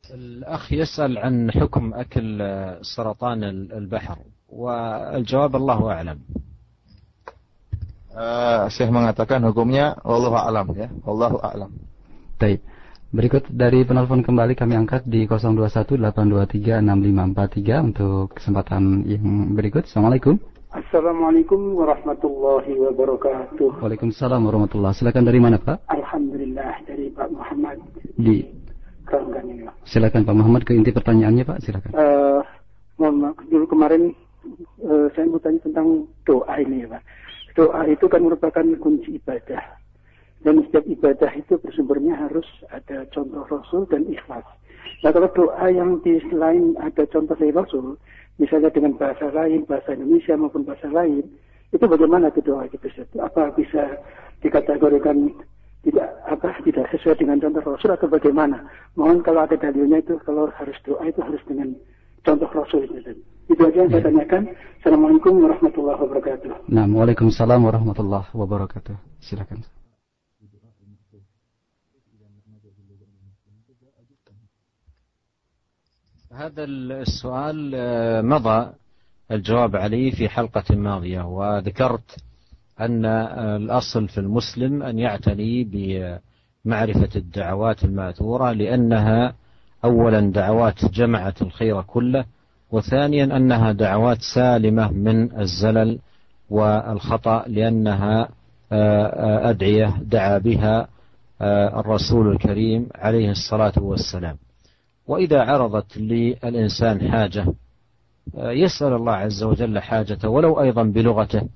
الأخ يسأل عن حكم أكل سرطان البحر والجواب الله أعلم uh, Syekh mengatakan hukumnya Allah alam ya Allah alam Baik Berikut dari penelpon kembali kami angkat di 0218236543 untuk kesempatan yang berikut Assalamualaikum Assalamualaikum warahmatullahi wabarakatuh. Waalaikumsalam warahmatullahi Silakan dari mana Pak? Alhamdulillah dari Pak Muhammad. Di Keranggan. Silakan Pak Muhammad ke inti pertanyaannya Pak. Silakan. Uh, mohon maaf dulu kemarin uh, saya mau tanya tentang doa ini ya Pak. Doa itu kan merupakan kunci ibadah. Dan setiap ibadah itu bersumbernya harus ada contoh Rasul dan ikhlas. Nah kalau doa yang di selain ada contoh dari Rasul, misalnya dengan bahasa lain, bahasa Indonesia maupun bahasa lain, itu bagaimana itu doa itu Apa bisa dikategorikan tidak apa tidak sesuai dengan contoh Rasul atau bagaimana? Mohon kalau ada dalilnya itu kalau harus doa itu harus dengan contoh Rasul itu. Itu aja yang saya ya. tanyakan. Assalamualaikum warahmatullahi wabarakatuh. Nah, Waalaikumsalam warahmatullahi wabarakatuh. Silakan. هذا السؤال آه، مضى الجواب عليه في حلقة ماضية وذكرت أن آه، الأصل في المسلم أن يعتني بمعرفة الدعوات المأثورة لأنها أولا دعوات جمعت الخير كله وثانيا أنها دعوات سالمة من الزلل والخطأ لأنها آه، أدعية دعا بها الرسول الكريم عليه الصلاة والسلام. وإذا عرضت للإنسان حاجة آه، يسأل الله عز وجل حاجته ولو أيضا بلغته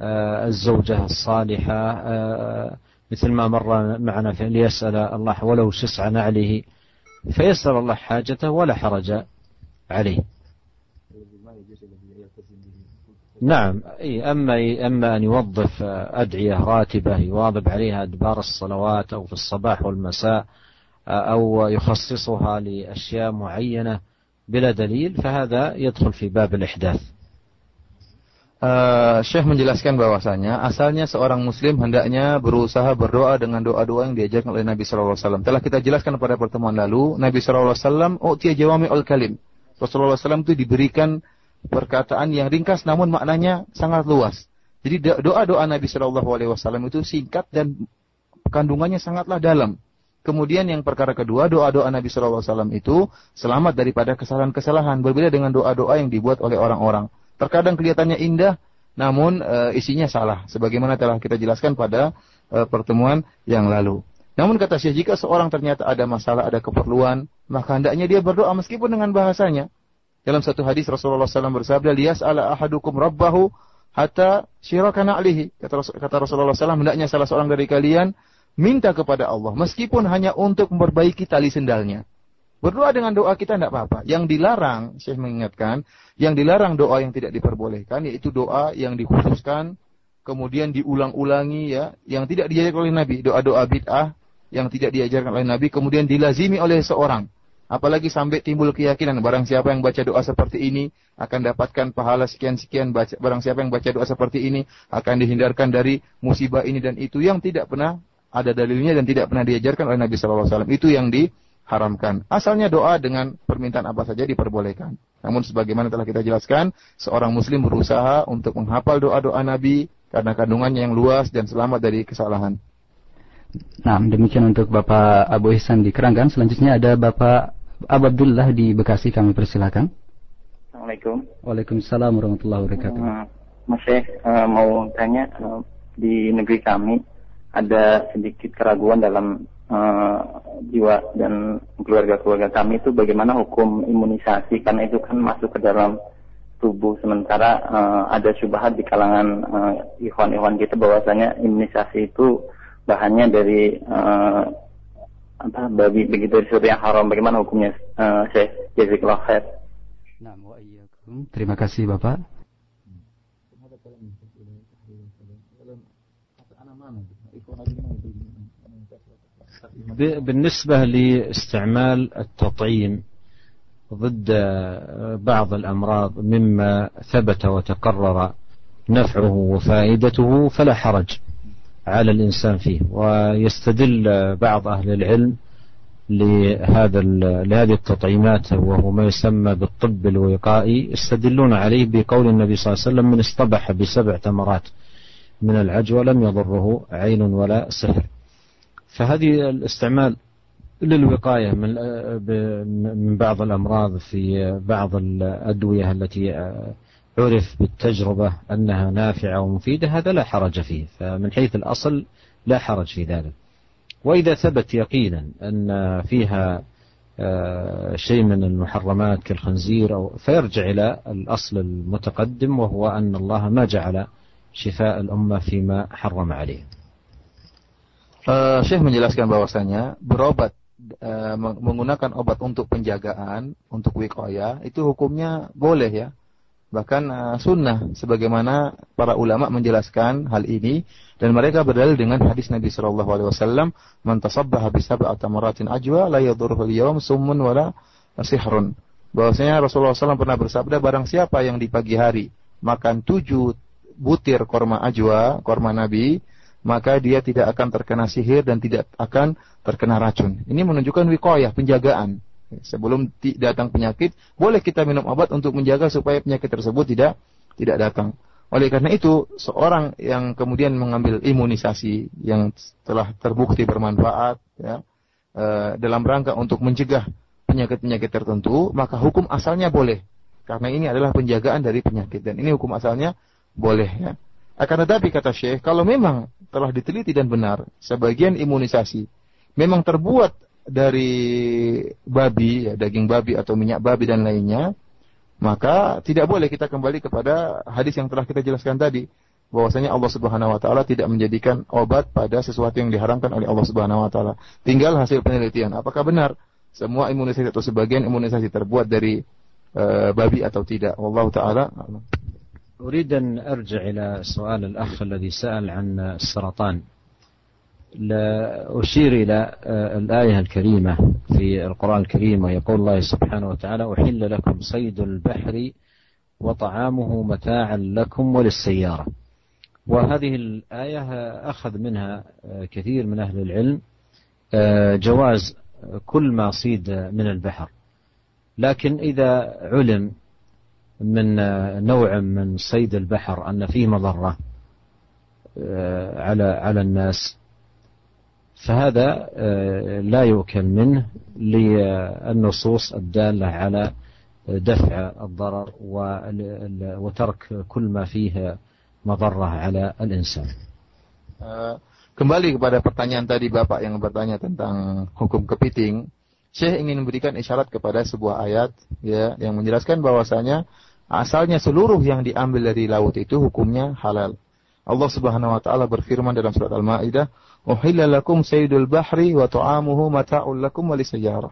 آه، الزوجة الصالحة آه، مثل ما مر معنا في ليسأل الله ولو شسع نعله فيسأل الله حاجته ولا حرج عليه. نعم أما أما أن يوظف أدعية راتبة يواظب عليها أدبار الصلوات أو في الصباح والمساء أو يخصصها لأشياء معينة بلا دليل فهذا يدخل في باب الإحداث Uh, Syekh menjelaskan bahwasanya asalnya seorang muslim hendaknya berusaha berdoa dengan doa-doa yang diajarkan oleh Nabi sallallahu alaihi wasallam. Telah kita jelaskan pada pertemuan lalu, Nabi sallallahu alaihi wasallam utiya jawami al kalim. Rasulullah SAW itu diberikan perkataan yang ringkas namun maknanya sangat luas. Jadi doa-doa Nabi sallallahu alaihi wasallam itu singkat dan kandungannya sangatlah dalam. Kemudian yang perkara kedua, doa-doa Nabi SAW itu selamat daripada kesalahan-kesalahan. Berbeda dengan doa-doa yang dibuat oleh orang-orang. Terkadang kelihatannya indah, namun e, isinya salah. Sebagaimana telah kita jelaskan pada e, pertemuan yang lalu. Namun kata Syekh, jika seorang ternyata ada masalah, ada keperluan, maka hendaknya dia berdoa meskipun dengan bahasanya. Dalam satu hadis Rasulullah SAW bersabda, Lias ala ahadukum rabbahu hatta syirakana alihi. Kata, kata Rasulullah SAW, hendaknya salah seorang dari kalian minta kepada Allah. Meskipun hanya untuk memperbaiki tali sendalnya. Berdoa dengan doa kita tidak apa-apa. Yang dilarang, saya mengingatkan, yang dilarang doa yang tidak diperbolehkan, yaitu doa yang dikhususkan, kemudian diulang-ulangi ya, yang tidak diajarkan oleh Nabi. Doa-doa bid'ah yang tidak diajarkan oleh Nabi, kemudian dilazimi oleh seorang. Apalagi sampai timbul keyakinan, barang siapa yang baca doa seperti ini, akan dapatkan pahala sekian-sekian, barang siapa yang baca doa seperti ini, akan dihindarkan dari musibah ini dan itu, yang tidak pernah ada dalilnya dan tidak pernah diajarkan oleh Nabi SAW. Itu yang di haramkan. Asalnya doa dengan permintaan apa saja diperbolehkan. Namun sebagaimana telah kita jelaskan, seorang muslim berusaha untuk menghafal doa-doa Nabi karena kandungannya yang luas dan selamat dari kesalahan. Nah, demikian untuk Bapak Abu Ihsan di Keranggan. Selanjutnya ada Bapak Abu Abdullah di Bekasi. Kami persilakan. Assalamualaikum. Waalaikumsalam warahmatullahi wabarakatuh. Uh, Mas Syekh, uh, mau tanya, uh, di negeri kami ada sedikit keraguan dalam uh, jiwa dan keluarga-keluarga kami itu bagaimana hukum imunisasi karena itu kan masuk ke dalam tubuh sementara uh, ada syubhat di kalangan uh, ikhwan-ikhwan kita bahwasanya imunisasi itu bahannya dari uh, apa babi begitu dari yang haram bagaimana hukumnya uh, Syekh Jazakallah khair. Terima kasih Bapak. بالنسبة لاستعمال التطعيم ضد بعض الأمراض مما ثبت وتقرر نفعه وفائدته فلا حرج على الإنسان فيه. ويستدل بعض أهل العلم لهذا لهذه التطعيمات وهو ما يسمى بالطب الوقائي يستدلون عليه بقول النبي صلى الله عليه وسلم من اصطبح بسبع تمرات من العجوة لم يضره عين ولا سحر. فهذه الاستعمال للوقاية من من بعض الأمراض في بعض الأدوية التي عرف بالتجربة أنها نافعة ومفيدة هذا لا حرج فيه فمن حيث الأصل لا حرج في ذلك. وإذا ثبت يقينا أن فيها شيء من المحرمات كالخنزير أو فيرجع إلى الأصل المتقدم وهو أن الله ما جعل شفاء الأمة فيما حرم عليه. Uh, Syekh menjelaskan bahwasanya berobat uh, menggunakan obat untuk penjagaan, untuk wikoya itu hukumnya boleh ya. Bahkan uh, sunnah sebagaimana para ulama menjelaskan hal ini dan mereka berdalil dengan hadis Nabi sallallahu alaihi wasallam, "Man tasabbaha bi sab'ati tamaratin ajwa la yadurruhu al-yawm summun wala sihrun." Bahwasanya Rasulullah SAW pernah bersabda, barang siapa yang di pagi hari makan tujuh butir korma ajwa, korma Nabi, maka dia tidak akan terkena sihir dan tidak akan terkena racun. Ini menunjukkan wikoyah, penjagaan. Sebelum datang penyakit, boleh kita minum obat untuk menjaga supaya penyakit tersebut tidak tidak datang. Oleh karena itu, seorang yang kemudian mengambil imunisasi yang telah terbukti bermanfaat, ya, e, dalam rangka untuk mencegah penyakit-penyakit tertentu, maka hukum asalnya boleh. Karena ini adalah penjagaan dari penyakit dan ini hukum asalnya boleh. Ya. Akan tetapi kata Syekh, kalau memang telah diteliti dan benar, sebagian imunisasi memang terbuat dari babi, ya, daging babi atau minyak babi dan lainnya, maka tidak boleh kita kembali kepada hadis yang telah kita jelaskan tadi, bahwasanya Allah Subhanahu wa taala tidak menjadikan obat pada sesuatu yang diharamkan oleh Allah Subhanahu wa taala. Tinggal hasil penelitian, apakah benar semua imunisasi atau sebagian imunisasi terbuat dari uh, babi atau tidak. Allah taala أريد أن أرجع إلى سؤال الأخ الذي سأل عن السرطان. لا أشير إلى الآية الكريمة في القرآن الكريم ويقول الله سبحانه وتعالى أحل لكم صيد البحر وطعامه متاعا لكم وللسيارة. وهذه الآية أخذ منها كثير من أهل العلم جواز كل ما صيد من البحر. لكن إذا علم من نوع من صيد البحر أن فيه مضرة على على الناس فهذا لا يؤكل منه للنصوص الدالة على دفع الضرر وترك كل ما فيه مضرة على الإنسان Kembali kepada pertanyaan tadi Bapak yang bertanya tentang hukum kepiting, Syekh ingin memberikan isyarat kepada sebuah ayat ya yang menjelaskan bahwasanya asalnya seluruh yang diambil dari laut itu hukumnya halal. Allah Subhanahu wa taala berfirman dalam surat Al-Maidah, "Uhilla lakum saydul bahri wa ta'amuhu mata'ul lakum wa lisayyarah."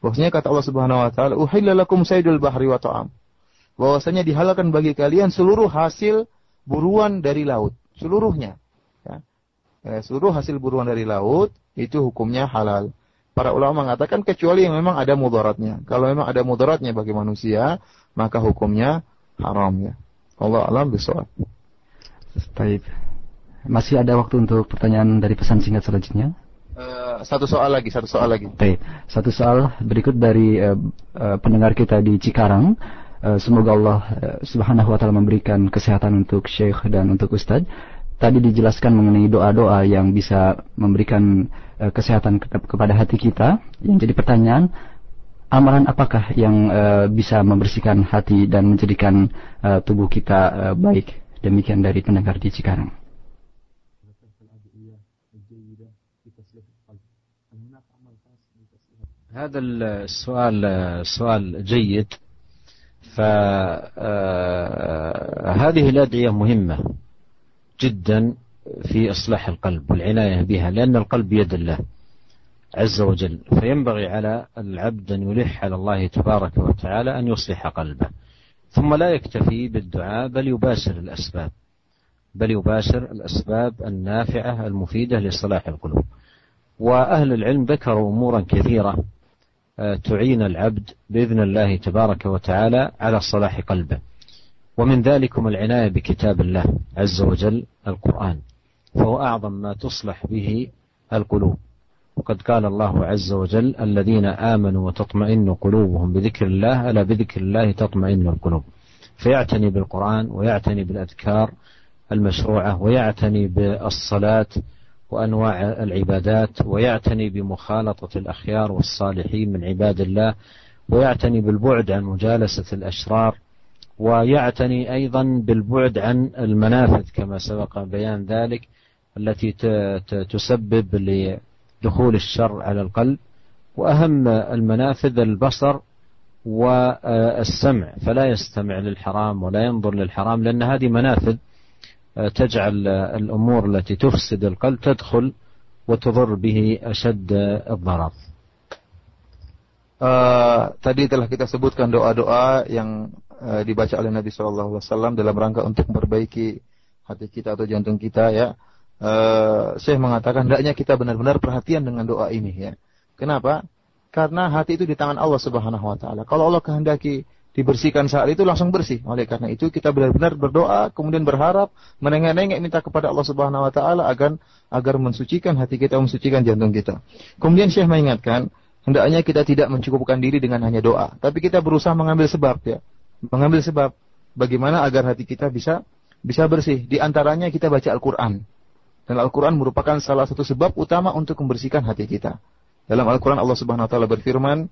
Bahwasanya kata Allah Subhanahu wa taala, "Uhilla lakum bahri wa ta'am." Bahwasanya dihalalkan bagi kalian seluruh hasil buruan dari laut, seluruhnya. Ya. Eh, seluruh hasil buruan dari laut itu hukumnya halal. Para ulama mengatakan kecuali yang memang ada mudaratnya. Kalau memang ada mudaratnya bagi manusia, maka hukumnya haram ya. Allah alam bisawab. Baik. Masih ada waktu untuk pertanyaan dari pesan singkat selanjutnya? Uh, satu soal lagi, satu soal lagi. Baik. Satu soal berikut dari uh, uh, pendengar kita di Cikarang. Uh, semoga Allah uh, Subhanahu wa taala memberikan kesehatan untuk Syekh dan untuk Ustadz. Tadi dijelaskan mengenai doa-doa yang bisa memberikan uh, kesehatan ke kepada hati kita. Yang jadi pertanyaan, amalan apakah yang uh, bisa membersihkan hati dan menjadikan uh, tubuh kita uh, baik? Demikian dari pendengar di Cikarang. هذا السؤال سؤال جيد فهذه الأدعية مهمة جدا في إصلاح القلب والعناية بها لأن القلب بيد الله عز وجل. فينبغي على العبد أن يلح على الله تبارك وتعالى أن يصلح قلبه. ثم لا يكتفي بالدعاء بل يباشر الأسباب. بل يباشر الأسباب النافعة المفيدة لصلاح القلوب. وأهل العلم ذكروا أمورا كثيرة تعين العبد بإذن الله تبارك وتعالى على صلاح قلبه. ومن ذلكم العناية بكتاب الله عز وجل القرآن. فهو أعظم ما تصلح به القلوب. وقد قال الله عز وجل الذين آمنوا وتطمئن قلوبهم بذكر الله ألا بذكر الله تطمئن القلوب. فيعتني بالقرآن ويعتني بالأذكار المشروعة ويعتني بالصلاة وأنواع العبادات ويعتني بمخالطة الأخيار والصالحين من عباد الله ويعتني بالبعد عن مجالسة الأشرار ويعتني أيضا بالبعد عن المنافذ كما سبق بيان ذلك التي تسبب لدخول الشر على القلب واهم المنافذ البصر والسمع فلا يستمع للحرام ولا ينظر للحرام لأن هذه منافذ تجعل الأمور التي تفسد القلب تدخل وتضر به أشد الضرر Uh, tadi telah kita sebutkan doa-doa yang uh, dibaca oleh Nabi Shallallahu Alaihi Wasallam dalam rangka untuk memperbaiki hati kita atau jantung kita ya. Saya mengatakan hendaknya kita benar-benar perhatian dengan doa ini ya. Kenapa? Karena hati itu di tangan Allah Subhanahu Wa Taala. Kalau Allah kehendaki dibersihkan saat itu langsung bersih. Oleh karena itu kita benar-benar berdoa, kemudian berharap, menengah-nengah minta kepada Allah Subhanahu wa taala agar agar mensucikan hati kita, mensucikan jantung kita. Kemudian Syekh mengingatkan, hendaknya kita tidak mencukupkan diri dengan hanya doa, tapi kita berusaha mengambil sebab ya. Mengambil sebab bagaimana agar hati kita bisa bisa bersih. Di antaranya kita baca Al-Qur'an. Dan Al-Qur'an merupakan salah satu sebab utama untuk membersihkan hati kita. Dalam Al-Qur'an Allah Subhanahu wa taala berfirman,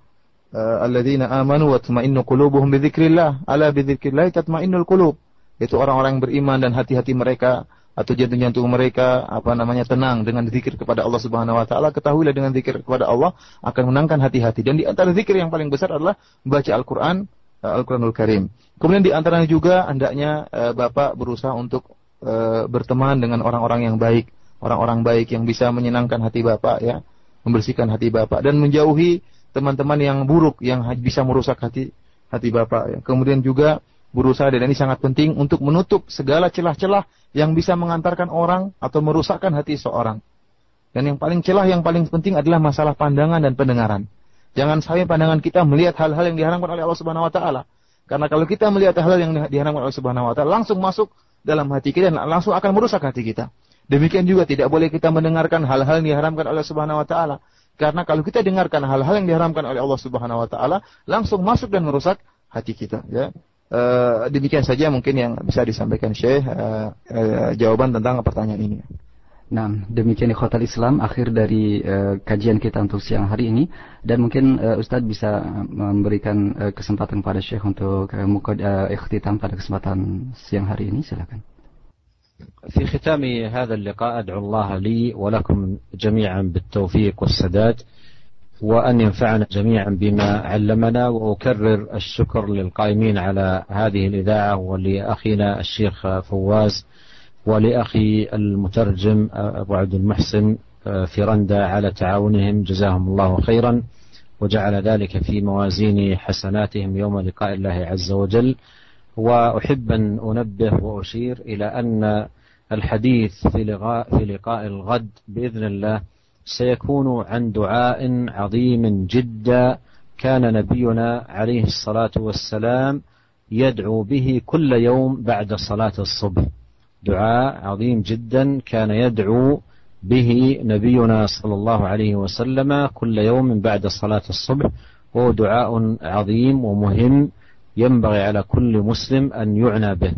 uh, alladzina amanu wa tatma'innu qulubuhum bidzikrillah ala bidzikrillah tatma'innul qulub itu orang-orang yang beriman dan hati-hati mereka atau jantung-jantung mereka apa namanya tenang dengan zikir kepada Allah Subhanahu wa taala ketahuilah dengan zikir kepada Allah akan menangkan hati-hati dan di antara zikir yang paling besar adalah membaca Al-Qur'an uh, Al-Qur'anul Karim. Kemudian di antaranya juga hendaknya uh, Bapak berusaha untuk uh, berteman dengan orang-orang yang baik, orang-orang baik yang bisa menyenangkan hati Bapak ya, membersihkan hati Bapak dan menjauhi teman-teman yang buruk yang bisa merusak hati hati Bapak. Ya. Kemudian juga berusaha dan ini sangat penting untuk menutup segala celah-celah yang bisa mengantarkan orang atau merusakkan hati seorang. Dan yang paling celah yang paling penting adalah masalah pandangan dan pendengaran. Jangan sampai pandangan kita melihat hal-hal yang diharamkan oleh Allah Subhanahu wa taala. Karena kalau kita melihat hal-hal yang diharamkan oleh Subhanahu wa taala langsung masuk dalam hati kita dan langsung akan merusak hati kita. Demikian juga tidak boleh kita mendengarkan hal-hal yang diharamkan oleh Subhanahu wa taala. Karena kalau kita dengarkan hal-hal yang diharamkan oleh Allah Subhanahu wa taala, langsung masuk dan merusak hati kita, ya. E, demikian saja mungkin yang bisa disampaikan Syekh e, e, jawaban tentang pertanyaan ini. Nah, demikian ikhwatal Islam akhir dari uh, kajian kita untuk siang hari ini dan mungkin uh, Ustadz bisa memberikan uh, kesempatan kepada Syekh untuk uh, mukad, uh, ikhtitam pada kesempatan siang hari ini silakan. في ختام هذا اللقاء أدعو الله لي ولكم جميعا بالتوفيق والسداد وأن ينفعنا جميعا بما علمنا وأكرر الشكر للقائمين على هذه الإذاعة ولأخينا الشيخ فواز ولأخي المترجم أبو عبد المحسن في رندا على تعاونهم جزاهم الله خيرا وجعل ذلك في موازين حسناتهم يوم لقاء الله عز وجل. وأحب أن أنبه وأشير إلى أن الحديث في لقاء, في لقاء الغد بإذن الله سيكون عن دعاء عظيم جدا كان نبينا عليه الصلاة والسلام يدعو به كل يوم بعد صلاة الصبح. دعاء عظيم جدا كان يدعو به نبينا صلى الله عليه وسلم كل يوم بعد صلاة الصبح وهو دعاء عظيم ومهم ينبغي على كل مسلم أن يعنى به.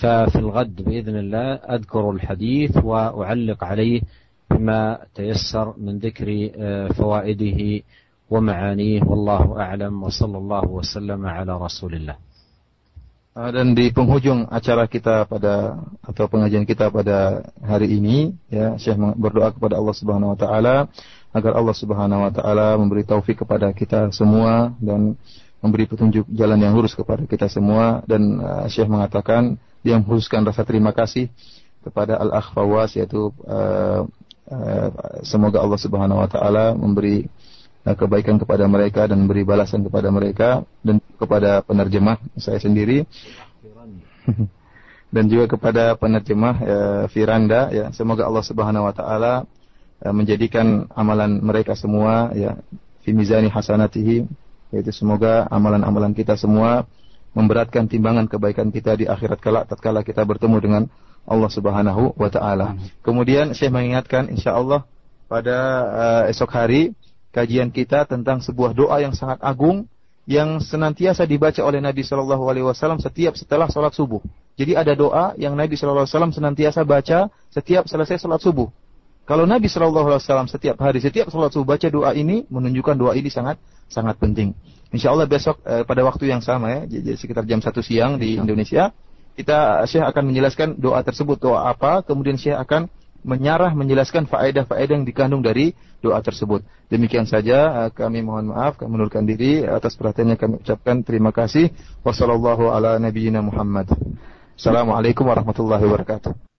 ففي الغد بإذن الله أذكر الحديث وأعلق عليه بما تيسر من ذكر فوائده ومعانيه. والله أعلم وصلى الله وسلم على رسول الله. Dan di penghujung acara kita pada atau pengajian kita pada hari ini ya Syekh berdoa kepada Allah Subhanahu wa taala agar Allah Subhanahu wa taala memberi taufik kepada kita semua dan memberi petunjuk jalan yang lurus kepada kita semua. Dan uh, Syekh mengatakan dia menghususkan rasa terima kasih kepada Al-Akh Fawaz yaitu uh, uh, semoga Allah Subhanahu wa taala memberi kebaikan kepada mereka dan memberi balasan kepada mereka dan kepada penerjemah saya sendiri. [laughs] Dan juga kepada penerjemah uh, Firanda ya. Semoga Allah Subhanahu wa taala uh, menjadikan amalan mereka semua ya fi mizani hasanatihi yaitu semoga amalan-amalan kita semua memberatkan timbangan kebaikan kita di akhirat kelak tatkala kita bertemu dengan Allah Subhanahu wa taala. Kemudian saya mengingatkan insyaallah pada uh, esok hari kajian kita tentang sebuah doa yang sangat agung yang senantiasa dibaca oleh Nabi Shallallahu alaihi wasallam setiap setelah sholat subuh. Jadi ada doa yang Nabi Shallallahu alaihi wasallam senantiasa baca setiap selesai sholat subuh. Kalau Nabi Shallallahu alaihi wasallam setiap hari setiap sholat subuh baca doa ini menunjukkan doa ini sangat sangat penting. Insya Allah besok eh, pada waktu yang sama ya, jadi sekitar jam satu siang di Indonesia, kita Syekh akan menjelaskan doa tersebut doa apa, kemudian Syekh akan menyarah menjelaskan faedah-faedah yang dikandung dari doa tersebut. Demikian saja eh, kami mohon maaf kami menurunkan diri atas perhatiannya kami ucapkan terima kasih. Wassalamualaikum warahmatullahi wabarakatuh.